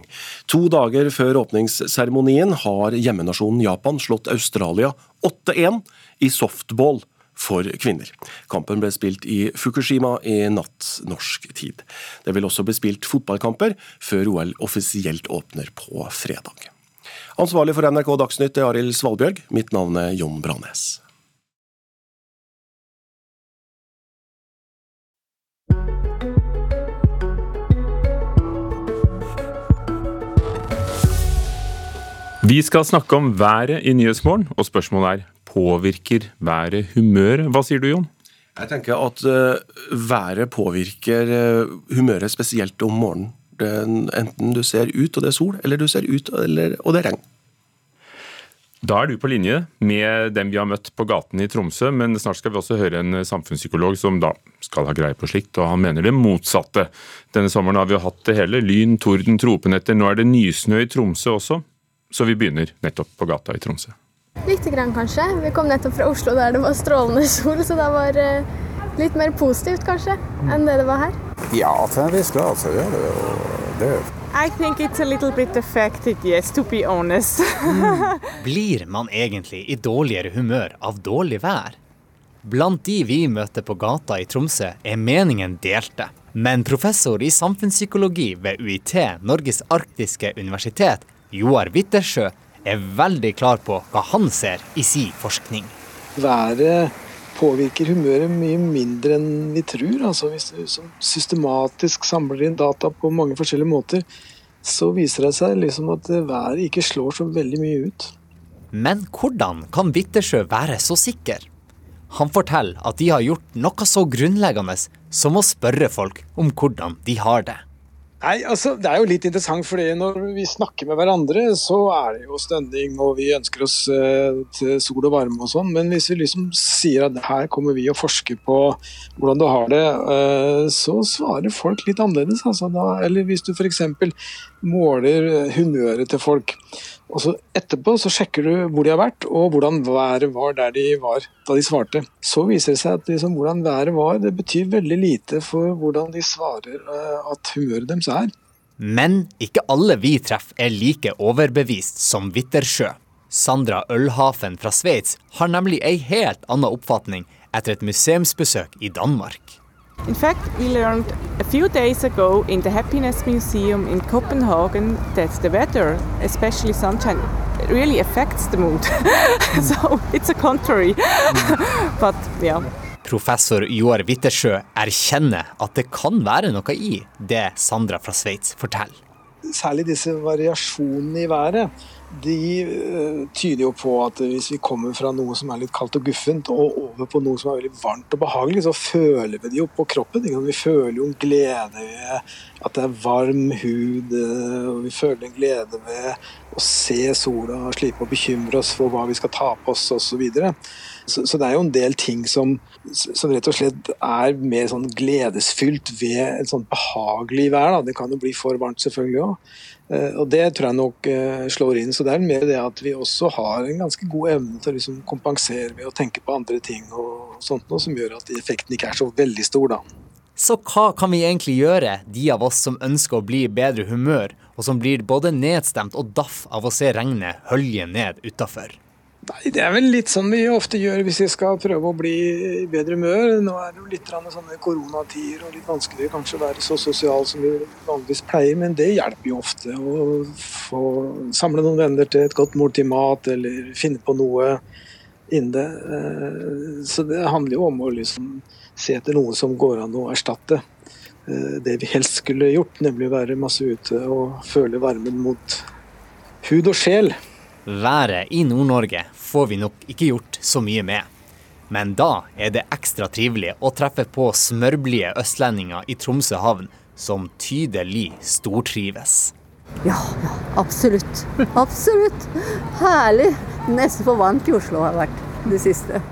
To dager før åpningsseremonien har hjemmenasjonen Japan slått Australia 8-1 i softball for kvinner. Kampen ble spilt i Fukushima i natt norsk tid. Det vil også bli spilt fotballkamper før OL offisielt åpner på fredag. Ansvarlig for NRK Dagsnytt er Arild Svalbjørg. Mitt navn er Jon Branes. Vi skal snakke om været i Nyhetsmorgen, og spørsmålet er påvirker været humøret? Hva sier du, Jon? Jeg tenker at uh, været påvirker uh, humøret spesielt om morgenen. Enten du ser ut og det er sol, eller du ser ut eller, og det er regn. Da er du på linje med dem vi har møtt på gaten i Tromsø, men snart skal vi også høre en samfunnspsykolog som da skal ha greie på slikt, og han mener det motsatte. Denne sommeren har vi jo hatt det hele. Lyn, torden, tropenetter. Nå er det nysnø i Tromsø også, så vi begynner nettopp på gata i Tromsø. Lite grann, kanskje. Vi kom nettopp fra Oslo der det var strålende sol, så det var uh, litt mer positivt kanskje enn det det var her. Ja, til en viss grad så gjør det jo det. I think it's a little bit affected, yes, to be honest. *laughs* Blir man egentlig i dårligere humør av dårlig vær? Blant de vi møter på gata i Tromsø, er meningen delte. Men professor i samfunnspsykologi ved UiT, Norges arktiske universitet, Joar Wittersjø, er veldig klar på hva han ser i sin forskning. Været påvirker humøret mye mindre enn vi tror. Altså hvis du systematisk samler inn data på mange forskjellige måter, så viser det seg liksom at været ikke slår så veldig mye ut. Men hvordan kan Bittersjø være så sikker? Han forteller at de har gjort noe så grunnleggende som å spørre folk om hvordan de har det. Nei, altså, Det er jo litt interessant, fordi når vi snakker med hverandre, så er det jo stønning, og vi ønsker oss eh, til sol og varme og sånn. Men hvis vi liksom sier at her kommer vi og forsker på hvordan du har det, eh, så svarer folk litt annerledes. Altså, da, eller hvis du f.eks. måler humøret til folk, og så Etterpå så sjekker du hvor de har vært og hvordan været var der de var da de svarte. Så viser det seg at liksom, hvordan været var, det betyr veldig lite for hvordan de svarer uh, at humøret deres er. Men ikke alle vi treffer er like overbevist som Wittersjø. Sandra Ølhafen fra Sveits har nemlig ei helt annen oppfatning etter et museumsbesøk i Danmark. In fact, we learned a few days ago in the Happiness Museum in Copenhagen that the weather, especially sunshine, really affects the mood. *laughs* so it's a contrary. *laughs* But yeah. Professor Joar Wittersjø erkjenner at det kan være noe i det Sandra fra Sveits forteller. Særlig disse variasjonene i været, de uh, tyder jo på at hvis vi kommer fra noe som er litt kaldt og guffent, og over på noe som er veldig varmt og behagelig, så føler vi det jo på kroppen. Vi føler jo en glede ved at det er varm hud, uh, og vi føler en glede ved å se sola og slippe å bekymre oss for hva vi skal ta på oss osv. Så, videre. så Så det er jo en del ting som, som rett og slett er mer sånn gledesfylt ved et sånn behagelig vær. Da. Det kan jo bli for varmt selvfølgelig òg. Eh, og Det tror jeg nok eh, slår inn. så Det er mer det at vi også har en ganske god evne til å liksom kompensere ved å tenke på andre ting og sånt noe, som gjør at effekten ikke er så veldig stor. da. Så hva kan vi egentlig gjøre, de av oss som ønsker å bli i bedre humør, og som blir både nedstemt og daff av å se regnet hølje ned utafor? Nei, Det er vel litt sånn vi ofte gjør hvis vi skal prøve å bli i bedre humør. Nå er det jo litt sånne koronatider og litt vanskelig kanskje å være så sosial som vi vanligvis pleier, men det hjelper jo ofte å få samle noen venner til et godt måltid mat, eller finne på noe innen det. så det handler jo om å liksom se etter noe som går an å erstatte eh, det vi helst skulle gjort, nemlig være masse ute og føle varmen mot hud og sjel. Været i Nord-Norge får vi nok ikke gjort så mye med. Men da er det ekstra trivelig å treffe på smørblide østlendinger i Tromsø havn som tydelig stortrives. Ja, ja, absolutt. Absolutt. Herlig. Nesten for varmt i Oslo har vært det siste.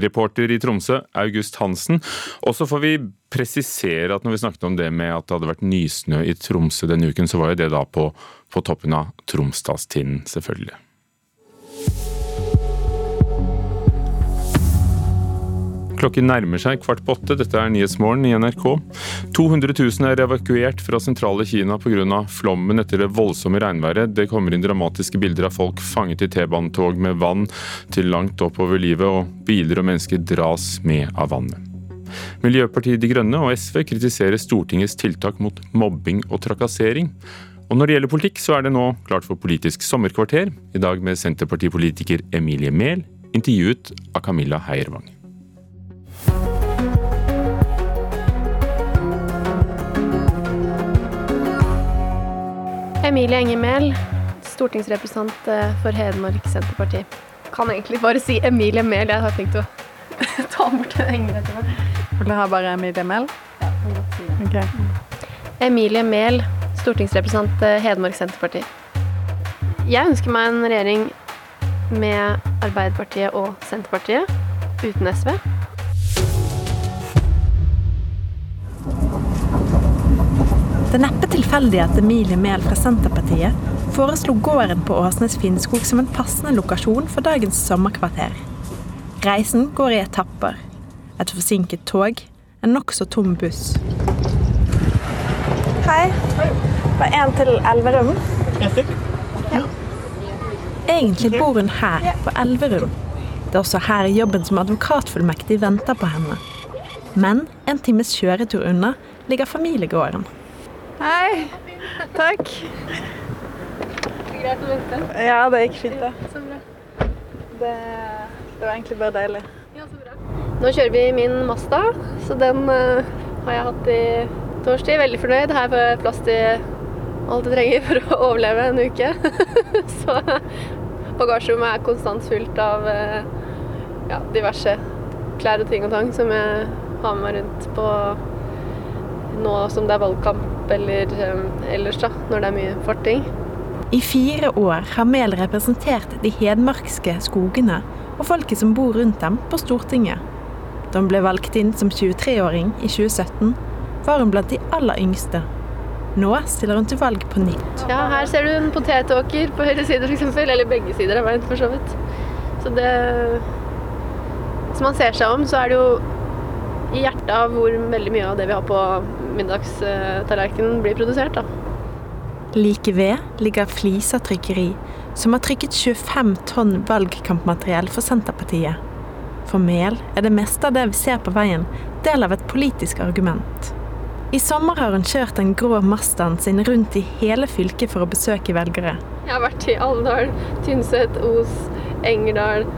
Reporter i Tromsø, August Hansen. Og så får vi presisere at når vi snakket om det med at det hadde vært nysnø i Tromsø denne uken, så var jo det da på, på toppen av Tromsdalstinden, selvfølgelig. Klokken nærmer seg kvart på åtte. Dette er Nyhetsmorgen i NRK. 200 000 er evakuert fra sentrale Kina pga. flommen etter det voldsomme regnværet. Det kommer inn dramatiske bilder av folk fanget i T-banetog med vann til langt oppover livet, og biler og mennesker dras med av vannet. Miljøpartiet De Grønne og SV kritiserer Stortingets tiltak mot mobbing og trakassering. Og når det gjelder politikk, så er det nå klart for Politisk sommerkvarter. I dag med Senterpartipolitiker Emilie Mehl, intervjuet av Camilla Heiervang. Emilie Enger Mehl, stortingsrepresentant eh, for Hedmark Senterparti. Kan egentlig bare si Emilie Mehl. Jeg har tenkt å *laughs* ta bort den Enger etterpå. Vil du ha bare Emilie Mehl? Ja, kan godt si det. Okay. Emilie Mehl, stortingsrepresentant eh, Hedmark Senterparti. Jeg ønsker meg en regjering med Arbeiderpartiet og Senterpartiet, uten SV. Det er neppe tilfeldig at Emilie Mehl fra Senterpartiet foreslo gården på Åsnes Finnskog som en passende lokasjon for dagens sommerkvarter. Reisen går i etapper. Et forsinket tog, en nokså tom buss. Hei. Bare én til Elverum. Ja. Egentlig bor hun her, på Elverum. Det er også her jobben som advokatfullmektig venter på henne. Men en times kjøretur unna ligger familiegården. Hei. Takk. Greit å vente. Ja, det gikk fint, det. Så bra. Det, det var egentlig bare deilig. Nå kjører vi min Mazda, så den uh, har jeg hatt i torsdag. Veldig fornøyd. Her får jeg plass til alt jeg trenger for å overleve en uke. *laughs* så bagasjerommet er konstant fullt av uh, ja, diverse klær og ting og tang som jeg har med meg rundt på nå som det er valgkamp eller um, ellers, da, når det er mye farting. I fire år har Mehl representert de hedmarkske skogene og folket som bor rundt dem, på Stortinget. Da hun ble valgt inn som 23-åring i 2017, var hun blant de aller yngste. Nå stiller hun til valg på nytt. Ja, her ser du en potetåker på høyre side f.eks., eller begge sider av veien for så vidt. Så det Hvis man ser seg om, så er det jo i hjertet av hvor veldig mye av det vi har på middagstallerkenen blir produsert. da. Like ved ligger Flisa trykkeri, som har trykket 25 tonn valgkampmateriell for Senterpartiet. For Mehl er det meste av det vi ser på veien, del av et politisk argument. I sommer har hun kjørt den grå Mazdaen sin rundt i hele fylket for å besøke velgere. Jeg har vært i Alvdal, Tynset, Os, Engerdal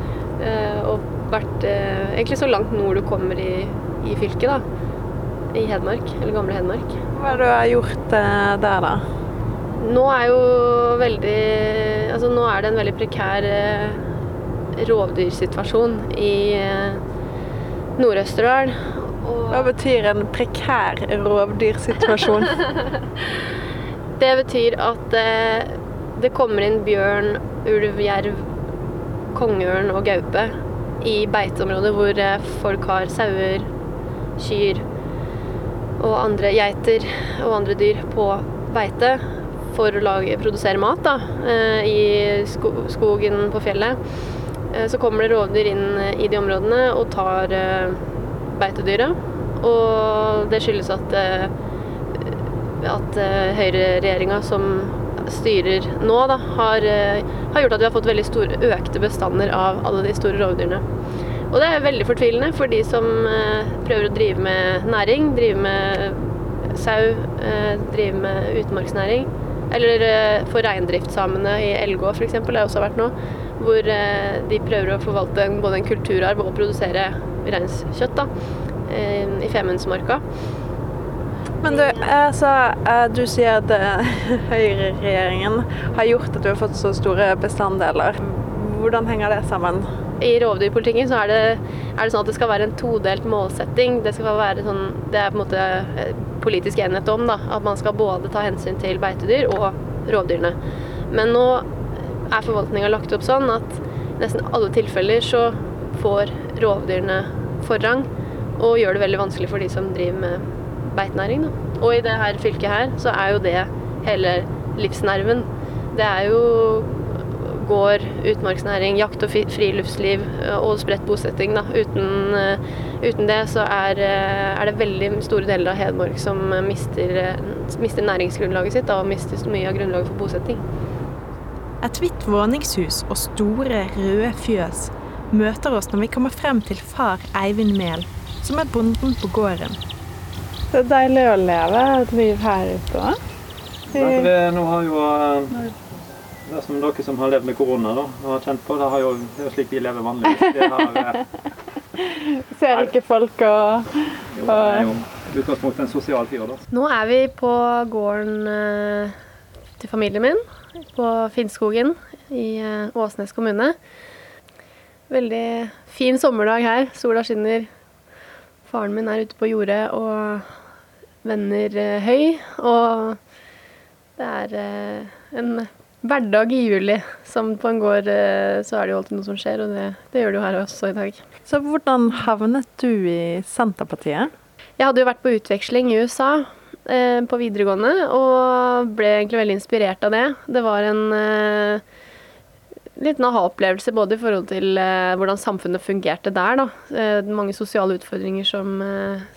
og vært egentlig så langt nord du kommer i, i fylket, da. i Hedmark, eller gamle Hedmark. Hva er det du har gjort eh, der, da? Nå er jo veldig Altså nå er det en veldig prekær eh, rovdyrsituasjon i eh, Hva betyr en prekær rovdyrsituasjon? *laughs* det betyr at eh, det kommer inn bjørn, ulv, jerv, kongeørn og gaupe i beiteområder hvor eh, folk har sauer, kyr og andre geiter og andre dyr på beite for å lage, produsere mat da, eh, i sko skogen på fjellet. Eh, så kommer det rovdyr inn eh, i de områdene og tar beitedyret. Og det skyldes at, at høyreregjeringa som styrer nå, da, har, har, gjort at vi har fått veldig store, økte bestander av alle de store rovdyrene. Og det er veldig fortvilende for de som prøver å drive med næring, drive med sau, drive med utmarksnæring. Eller for reindriftssamene i Elgå f.eks. har jeg også vært nå. Hvor de prøver å forvalte både en kulturarv og produsere reinskjøtt da, i Femundsmarka. Men du, altså, du sier at *laughs* høyreregjeringen har gjort at du har fått så store bestanddeler. Hvordan henger det sammen? I rovdyrpolitikken så er det, er det, sånn at det skal være en todelt målsetting. Det, skal være sånn, det er på en måte politisk enighet om da, at man skal både ta hensyn til beitedyr og rovdyrene. Men nå er forvaltninga lagt opp sånn at i nesten alle tilfeller så får rovdyrene forrang, og gjør det veldig vanskelig for de som driver med beitenæring. Da. Og i det her fylket her så er jo det hele livsnerven. Det er jo gård, utmarksnæring, jakt og friluftsliv og spredt bosetting. Da. Uten, uten det så er, er, det veldig store deler av Hedmark som mister, mister næringsgrunnlaget sitt da, og mister mye av grunnlaget for bosetting. Et hvitt våningshus og store, røde fjøs møter oss når vi kommer frem til far Eivind Mehl, som er bonden på gården. Det er deilig å leve et liv her ute òg. Nå har jo det som dere som har levd med korona da, og har kjent på, det, har jo, det er jo slik vi lever vanligvis. Har, *laughs* Ser ikke folk og, jo, Det er jo utgangspunktet en sosial fyr. da. Nå er vi på gården eh, til familien min på Finnskogen i Åsnes kommune. Veldig fin sommerdag her. Sola skinner. Faren min er ute på jordet og vender høy. Og det er en hverdag i juli. Som på en gård så er det jo alltid noe som skjer, og det, det gjør det jo her også i dag. Så hvordan havnet du i Senterpartiet? Jeg hadde jo vært på utveksling i USA på videregående, og ble egentlig veldig inspirert av det. Det var en eh, liten aha-opplevelse både i forhold til eh, hvordan samfunnet fungerte der. Da. Eh, mange sosiale utfordringer som,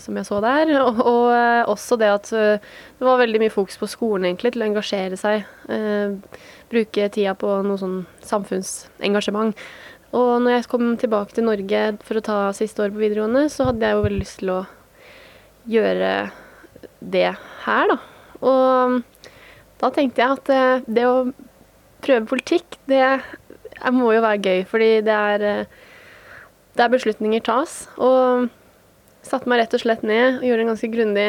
som, jeg så der. *laughs* Og, og også det at det var veldig mye fokus på skolen egentlig, til å engasjere seg. bruke tida på noe sånn samfunnsengasjement. Og når jeg kom tilbake til Norge for å ta siste år på videregående, så hadde jeg jo veldig lyst til å gjøre det her, da. Og da tenkte jeg at eh, det å prøve politikk, det må jo være gøy, fordi det er eh, der beslutninger tas. Og satte meg rett og slett ned og gjorde en ganske grundig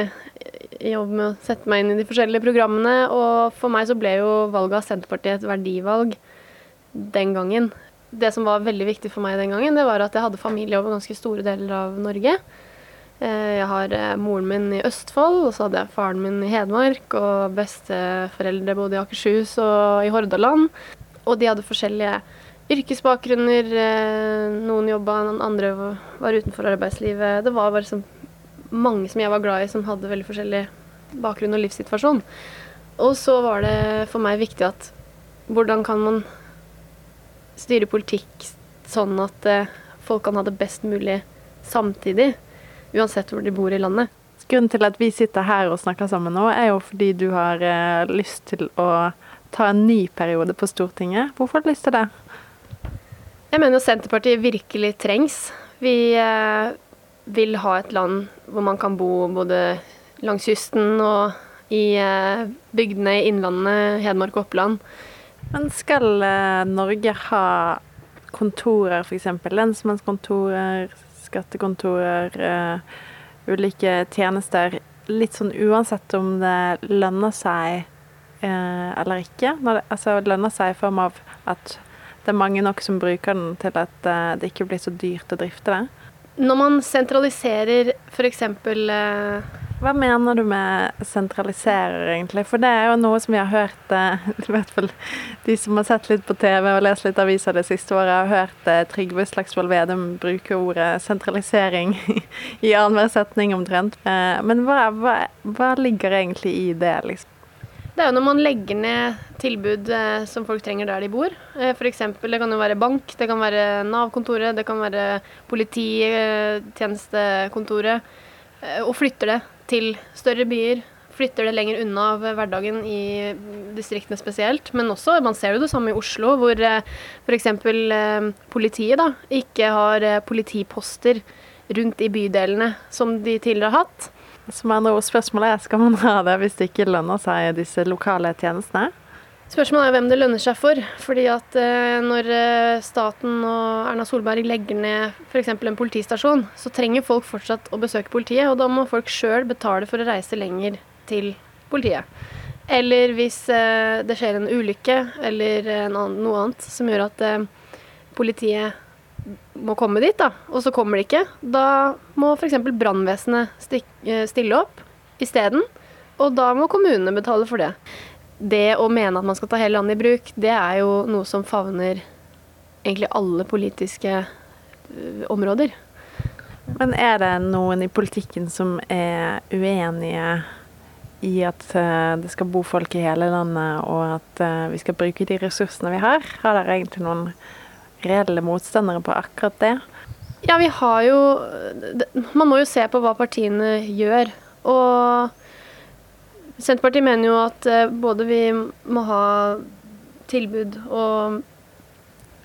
jobb med å sette meg inn i de forskjellige programmene. Og for meg så ble jo valget av Senterpartiet et verdivalg den gangen. Det som var veldig viktig for meg den gangen, det var at jeg hadde familie over ganske store deler av Norge. Jeg har moren min i Østfold, og så hadde jeg faren min i Hedmark, og besteforeldre bodde i Akershus og i Hordaland. Og de hadde forskjellige yrkesbakgrunner. Noen jobba, noen andre var utenfor arbeidslivet. Det var bare så mange som jeg var glad i, som hadde veldig forskjellig bakgrunn og livssituasjon. Og så var det for meg viktig at hvordan kan man styre politikk sånn at folk kan ha det best mulig samtidig? Uansett hvor de bor i landet. Grunnen til at vi sitter her og snakker sammen nå, er jo fordi du har eh, lyst til å ta en ny periode på Stortinget. Hvorfor har du lyst til det? Jeg mener jo Senterpartiet virkelig trengs. Vi eh, vil ha et land hvor man kan bo både langs kysten og i eh, bygdene i Innlandet, Hedmark og Oppland. Men skal Norge ha kontorer, f.eks. lensmannskontorer, skattekontorer, ulike tjenester litt sånn uansett om det lønner seg eh, eller ikke. Når det, altså lønner seg i form av at det er mange nok som bruker den til at eh, det ikke blir så dyrt å drifte det. Når man sentraliserer f.eks. Eh, hva mener du med sentraliserer, egentlig? For det er jo noe som vi har hørt, eh, i hvert fall de som har sett litt på TV og lest litt aviser det siste året, har hørt eh, Trygve Slagsvold Vedum bruke ordet sentralisering *laughs* i annenhver setning omtrent. Men hva, hva, hva ligger egentlig i det, liksom? Det er jo når man legger ned tilbud eh, som folk trenger der de bor. Eh, F.eks. det kan jo være bank, det kan være Nav-kontoret, det kan være polititjenestekontoret. Eh, og flytter det til større byer. Flytter det lenger unna av hverdagen i distriktene spesielt. Men også, man ser jo det samme i Oslo, hvor eh, f.eks. Eh, politiet da, ikke har eh, politiposter rundt i bydelene som de tidligere har hatt. Som andre ord, spørsmålet er skal man ha det hvis det ikke lønner seg disse lokale tjenestene? Spørsmålet er hvem det lønner seg for. fordi at eh, Når eh, staten og Erna Solberg legger ned f.eks. en politistasjon, så trenger folk fortsatt å besøke politiet. Og da må folk sjøl betale for å reise lenger til politiet. Eller hvis eh, det skjer en ulykke eller noe annet som gjør at politiet må komme dit, da, og så kommer de ikke, da må f.eks. brannvesenet stille opp isteden. Og da må kommunene betale for det. Det å mene at man skal ta hele landet i bruk, det er jo noe som favner egentlig alle politiske eh, områder. Men er det noen i politikken som er uenige i at eh, det skal bo folk i hele landet, og at vi skal bruke de ressursene vi har? Har dere egentlig noen reelle motstandere på akkurat det? Ja, vi har jo Man må jo se på hva partiene gjør. Og Senterpartiet mener jo at eh, både vi må ha tilbud og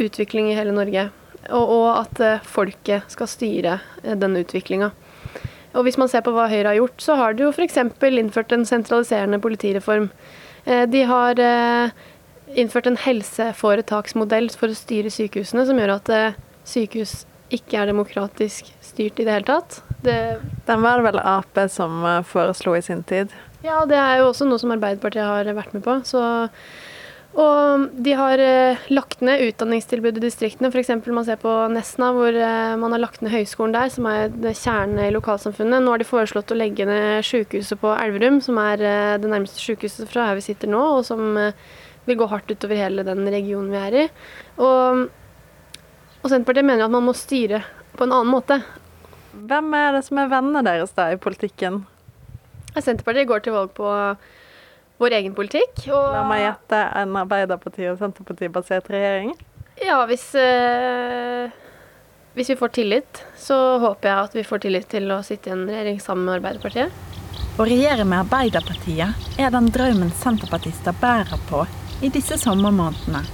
utvikling i hele Norge, og, at eh, folket skal styre eh, denne utviklinga. Og hvis man ser på hva Høyre har gjort, så har de jo f.eks. innført en sentraliserende politireform. De har innført en helseforetaksmodell for å styre sykehusene, som gjør at eh, sykehus ikke er demokratisk styrt i det hele tatt. Det Den var det vel Ap som foreslo i sin tid? Ja, det er jo også noe som Arbeiderpartiet har vært med på. Så, og de har eh, lagt ned utdanningstilbud i distriktene. F.eks. man ser på Nesna, hvor man har lagt ned høyskolen der, som er kjernen i lokalsamfunnet. Nå har de foreslått å legge ned sykehuset på Elverum, som er det nærmeste sykehuset fra her vi sitter nå, og som vil gå hardt utover hele den regionen vi er i. Og, og Senterpartiet mener at man må styre på en annen måte. Hvem er det som er vennene deres da i politikken? Senterpartiet går til valg på vår egen politikk. Og La meg gjette en Arbeiderparti- og Senterparti-basert regjering? Ja, hvis, eh, hvis vi får tillit, så håper jeg at vi får tillit til å sitte i en regjering sammen med Arbeiderpartiet. Å regjere med Arbeiderpartiet er den drømmen senterpartister bærer på i disse sommermånedene.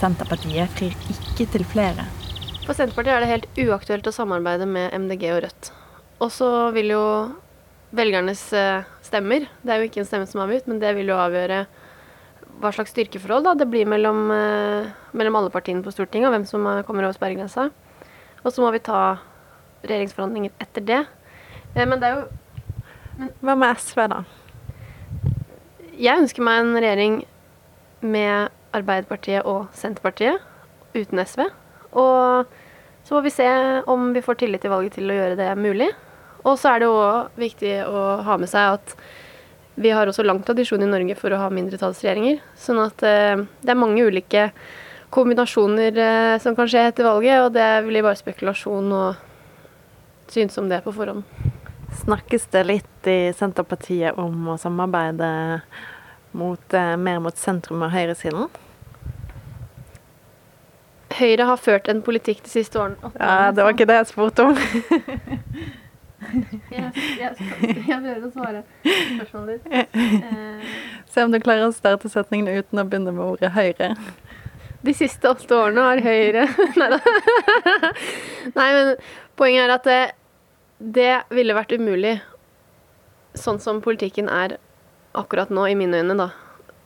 Senterpartiet frir ikke til flere. For Senterpartiet er det helt uaktuelt å samarbeide med MDG og Rødt. Og så vil jo velgernes eh, stemmer Det er jo ikke en stemme som er avgitt, men det vil jo avgjøre hva slags styrkeforhold da, det blir mellom, eh, mellom alle partiene på Stortinget, og hvem som kommer over sperregrensa. Og så må vi ta regjeringsforhandlinger etter det. Eh, men det er jo men, Hva med SV, da? Jeg ønsker meg en regjering med Arbeiderpartiet og Senterpartiet, uten SV. Og så må vi se om vi får tillit i valget til å gjøre det mulig. Og så er det òg viktig å ha med seg at vi har også lang tradisjon i Norge for å ha mindretallsregjeringer. Sånn at eh, det er mange ulike kombinasjoner eh, som kan skje etter valget, og det blir bare spekulasjon og synes om det på forhånd. Snakkes det litt i Senterpartiet om å samarbeide mot, eh, mer mot sentrum og høyresiden? Høyre har ført en politikk de siste årene. Ja, det var ikke det jeg spurte om. *laughs* *laughs* jeg, jeg, jeg prøver å svare spørsmålet ditt. Eh. Se om du klarer å starte setningen uten å begynne med ordet Høyre. De siste åtte årene har Høyre *laughs* Nei da. Nei, men poenget er at det, det ville vært umulig, sånn som politikken er akkurat nå, i mine øyne, da,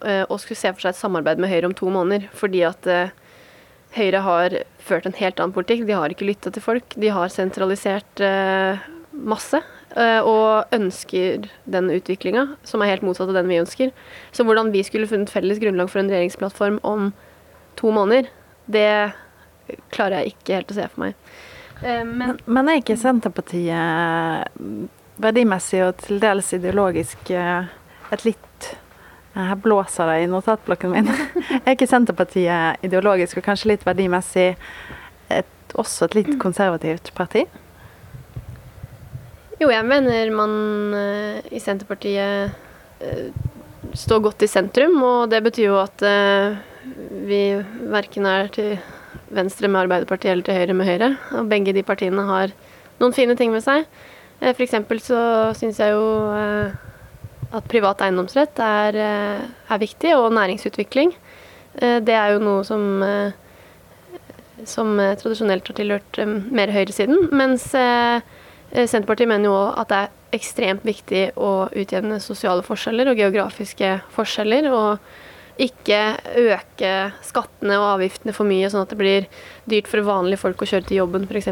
eh, å skulle se for seg et samarbeid med Høyre om to måneder. Fordi at eh, Høyre har ført en helt annen politikk. De har ikke lytta til folk. De har sentralisert eh, masse. eh, og ønsker den utviklinga, som er helt motsatt av den vi ønsker. Så hvordan vi skulle funnet felles grunnlag for en regjeringsplattform om to måneder, det klarer jeg ikke helt å se for meg. Eh, men, men er ikke Senterpartiet verdimessig og til dels ideologisk et litt her blåser det i notatblokken min. *laughs* Er ikke Senterpartiet ideologisk og kanskje litt verdimessig et, også et litt konservativt parti? Jo, jeg mener man uh, i Senterpartiet uh, står godt i sentrum, og det betyr jo at uh, vi verken er til venstre med Arbeiderpartiet eller til høyre med Høyre. Og begge de partiene har noen fine ting med seg. For eksempel så syns jeg jo at privat eiendomsrett er, er, viktig, og næringsutvikling. Det er jo noe som, som tradisjonelt har tilhørt mer høyresiden. Mens Senterpartiet mener jo òg at det er ekstremt viktig å utjevne sosiale forskjeller og geografiske forskjeller. og ikke øke skattene og avgiftene for mye, sånn at det blir dyrt for vanlige folk å kjøre til jobben f.eks.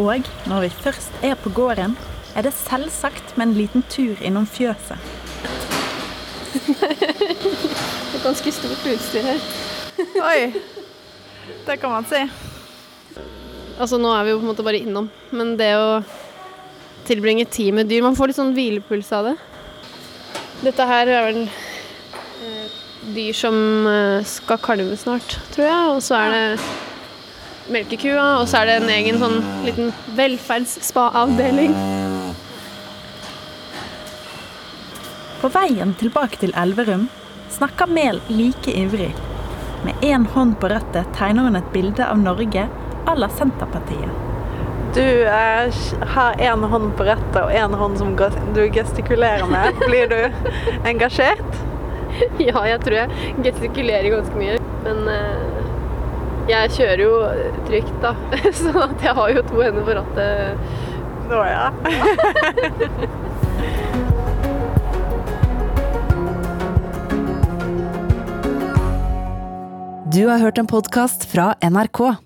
Og når vi først er på gården, er det selvsagt med en liten tur innom fjøset. *laughs* det er ganske stort utstyr her. Oi. Det kan man si. Altså, nå er vi jo på en måte bare innom, men det å tilbringe tid med dyr Man får litt sånn hvilepuls av det. Dette her er vel eh, dyr som eh, skal kalve snart, tror jeg. Og så er det melkekua, og så er det en egen sånn liten velferds-spa-avdeling. På veien tilbake til Elverum snakker Mehl like ivrig. Med én hånd på rattet tegner hun et bilde av Norge à la Senterpartiet. Du er, har én hånd på rattet og én hånd som du gestikulerer med. Blir du engasjert? *laughs* Ja, jeg tror jeg gestikulerer ganske mye. Men uh, jeg kjører jo trygt, da. *laughs* Så jeg har jo to hender på rattet. Nå ja. *laughs* Du har hørt en podkast fra NRK.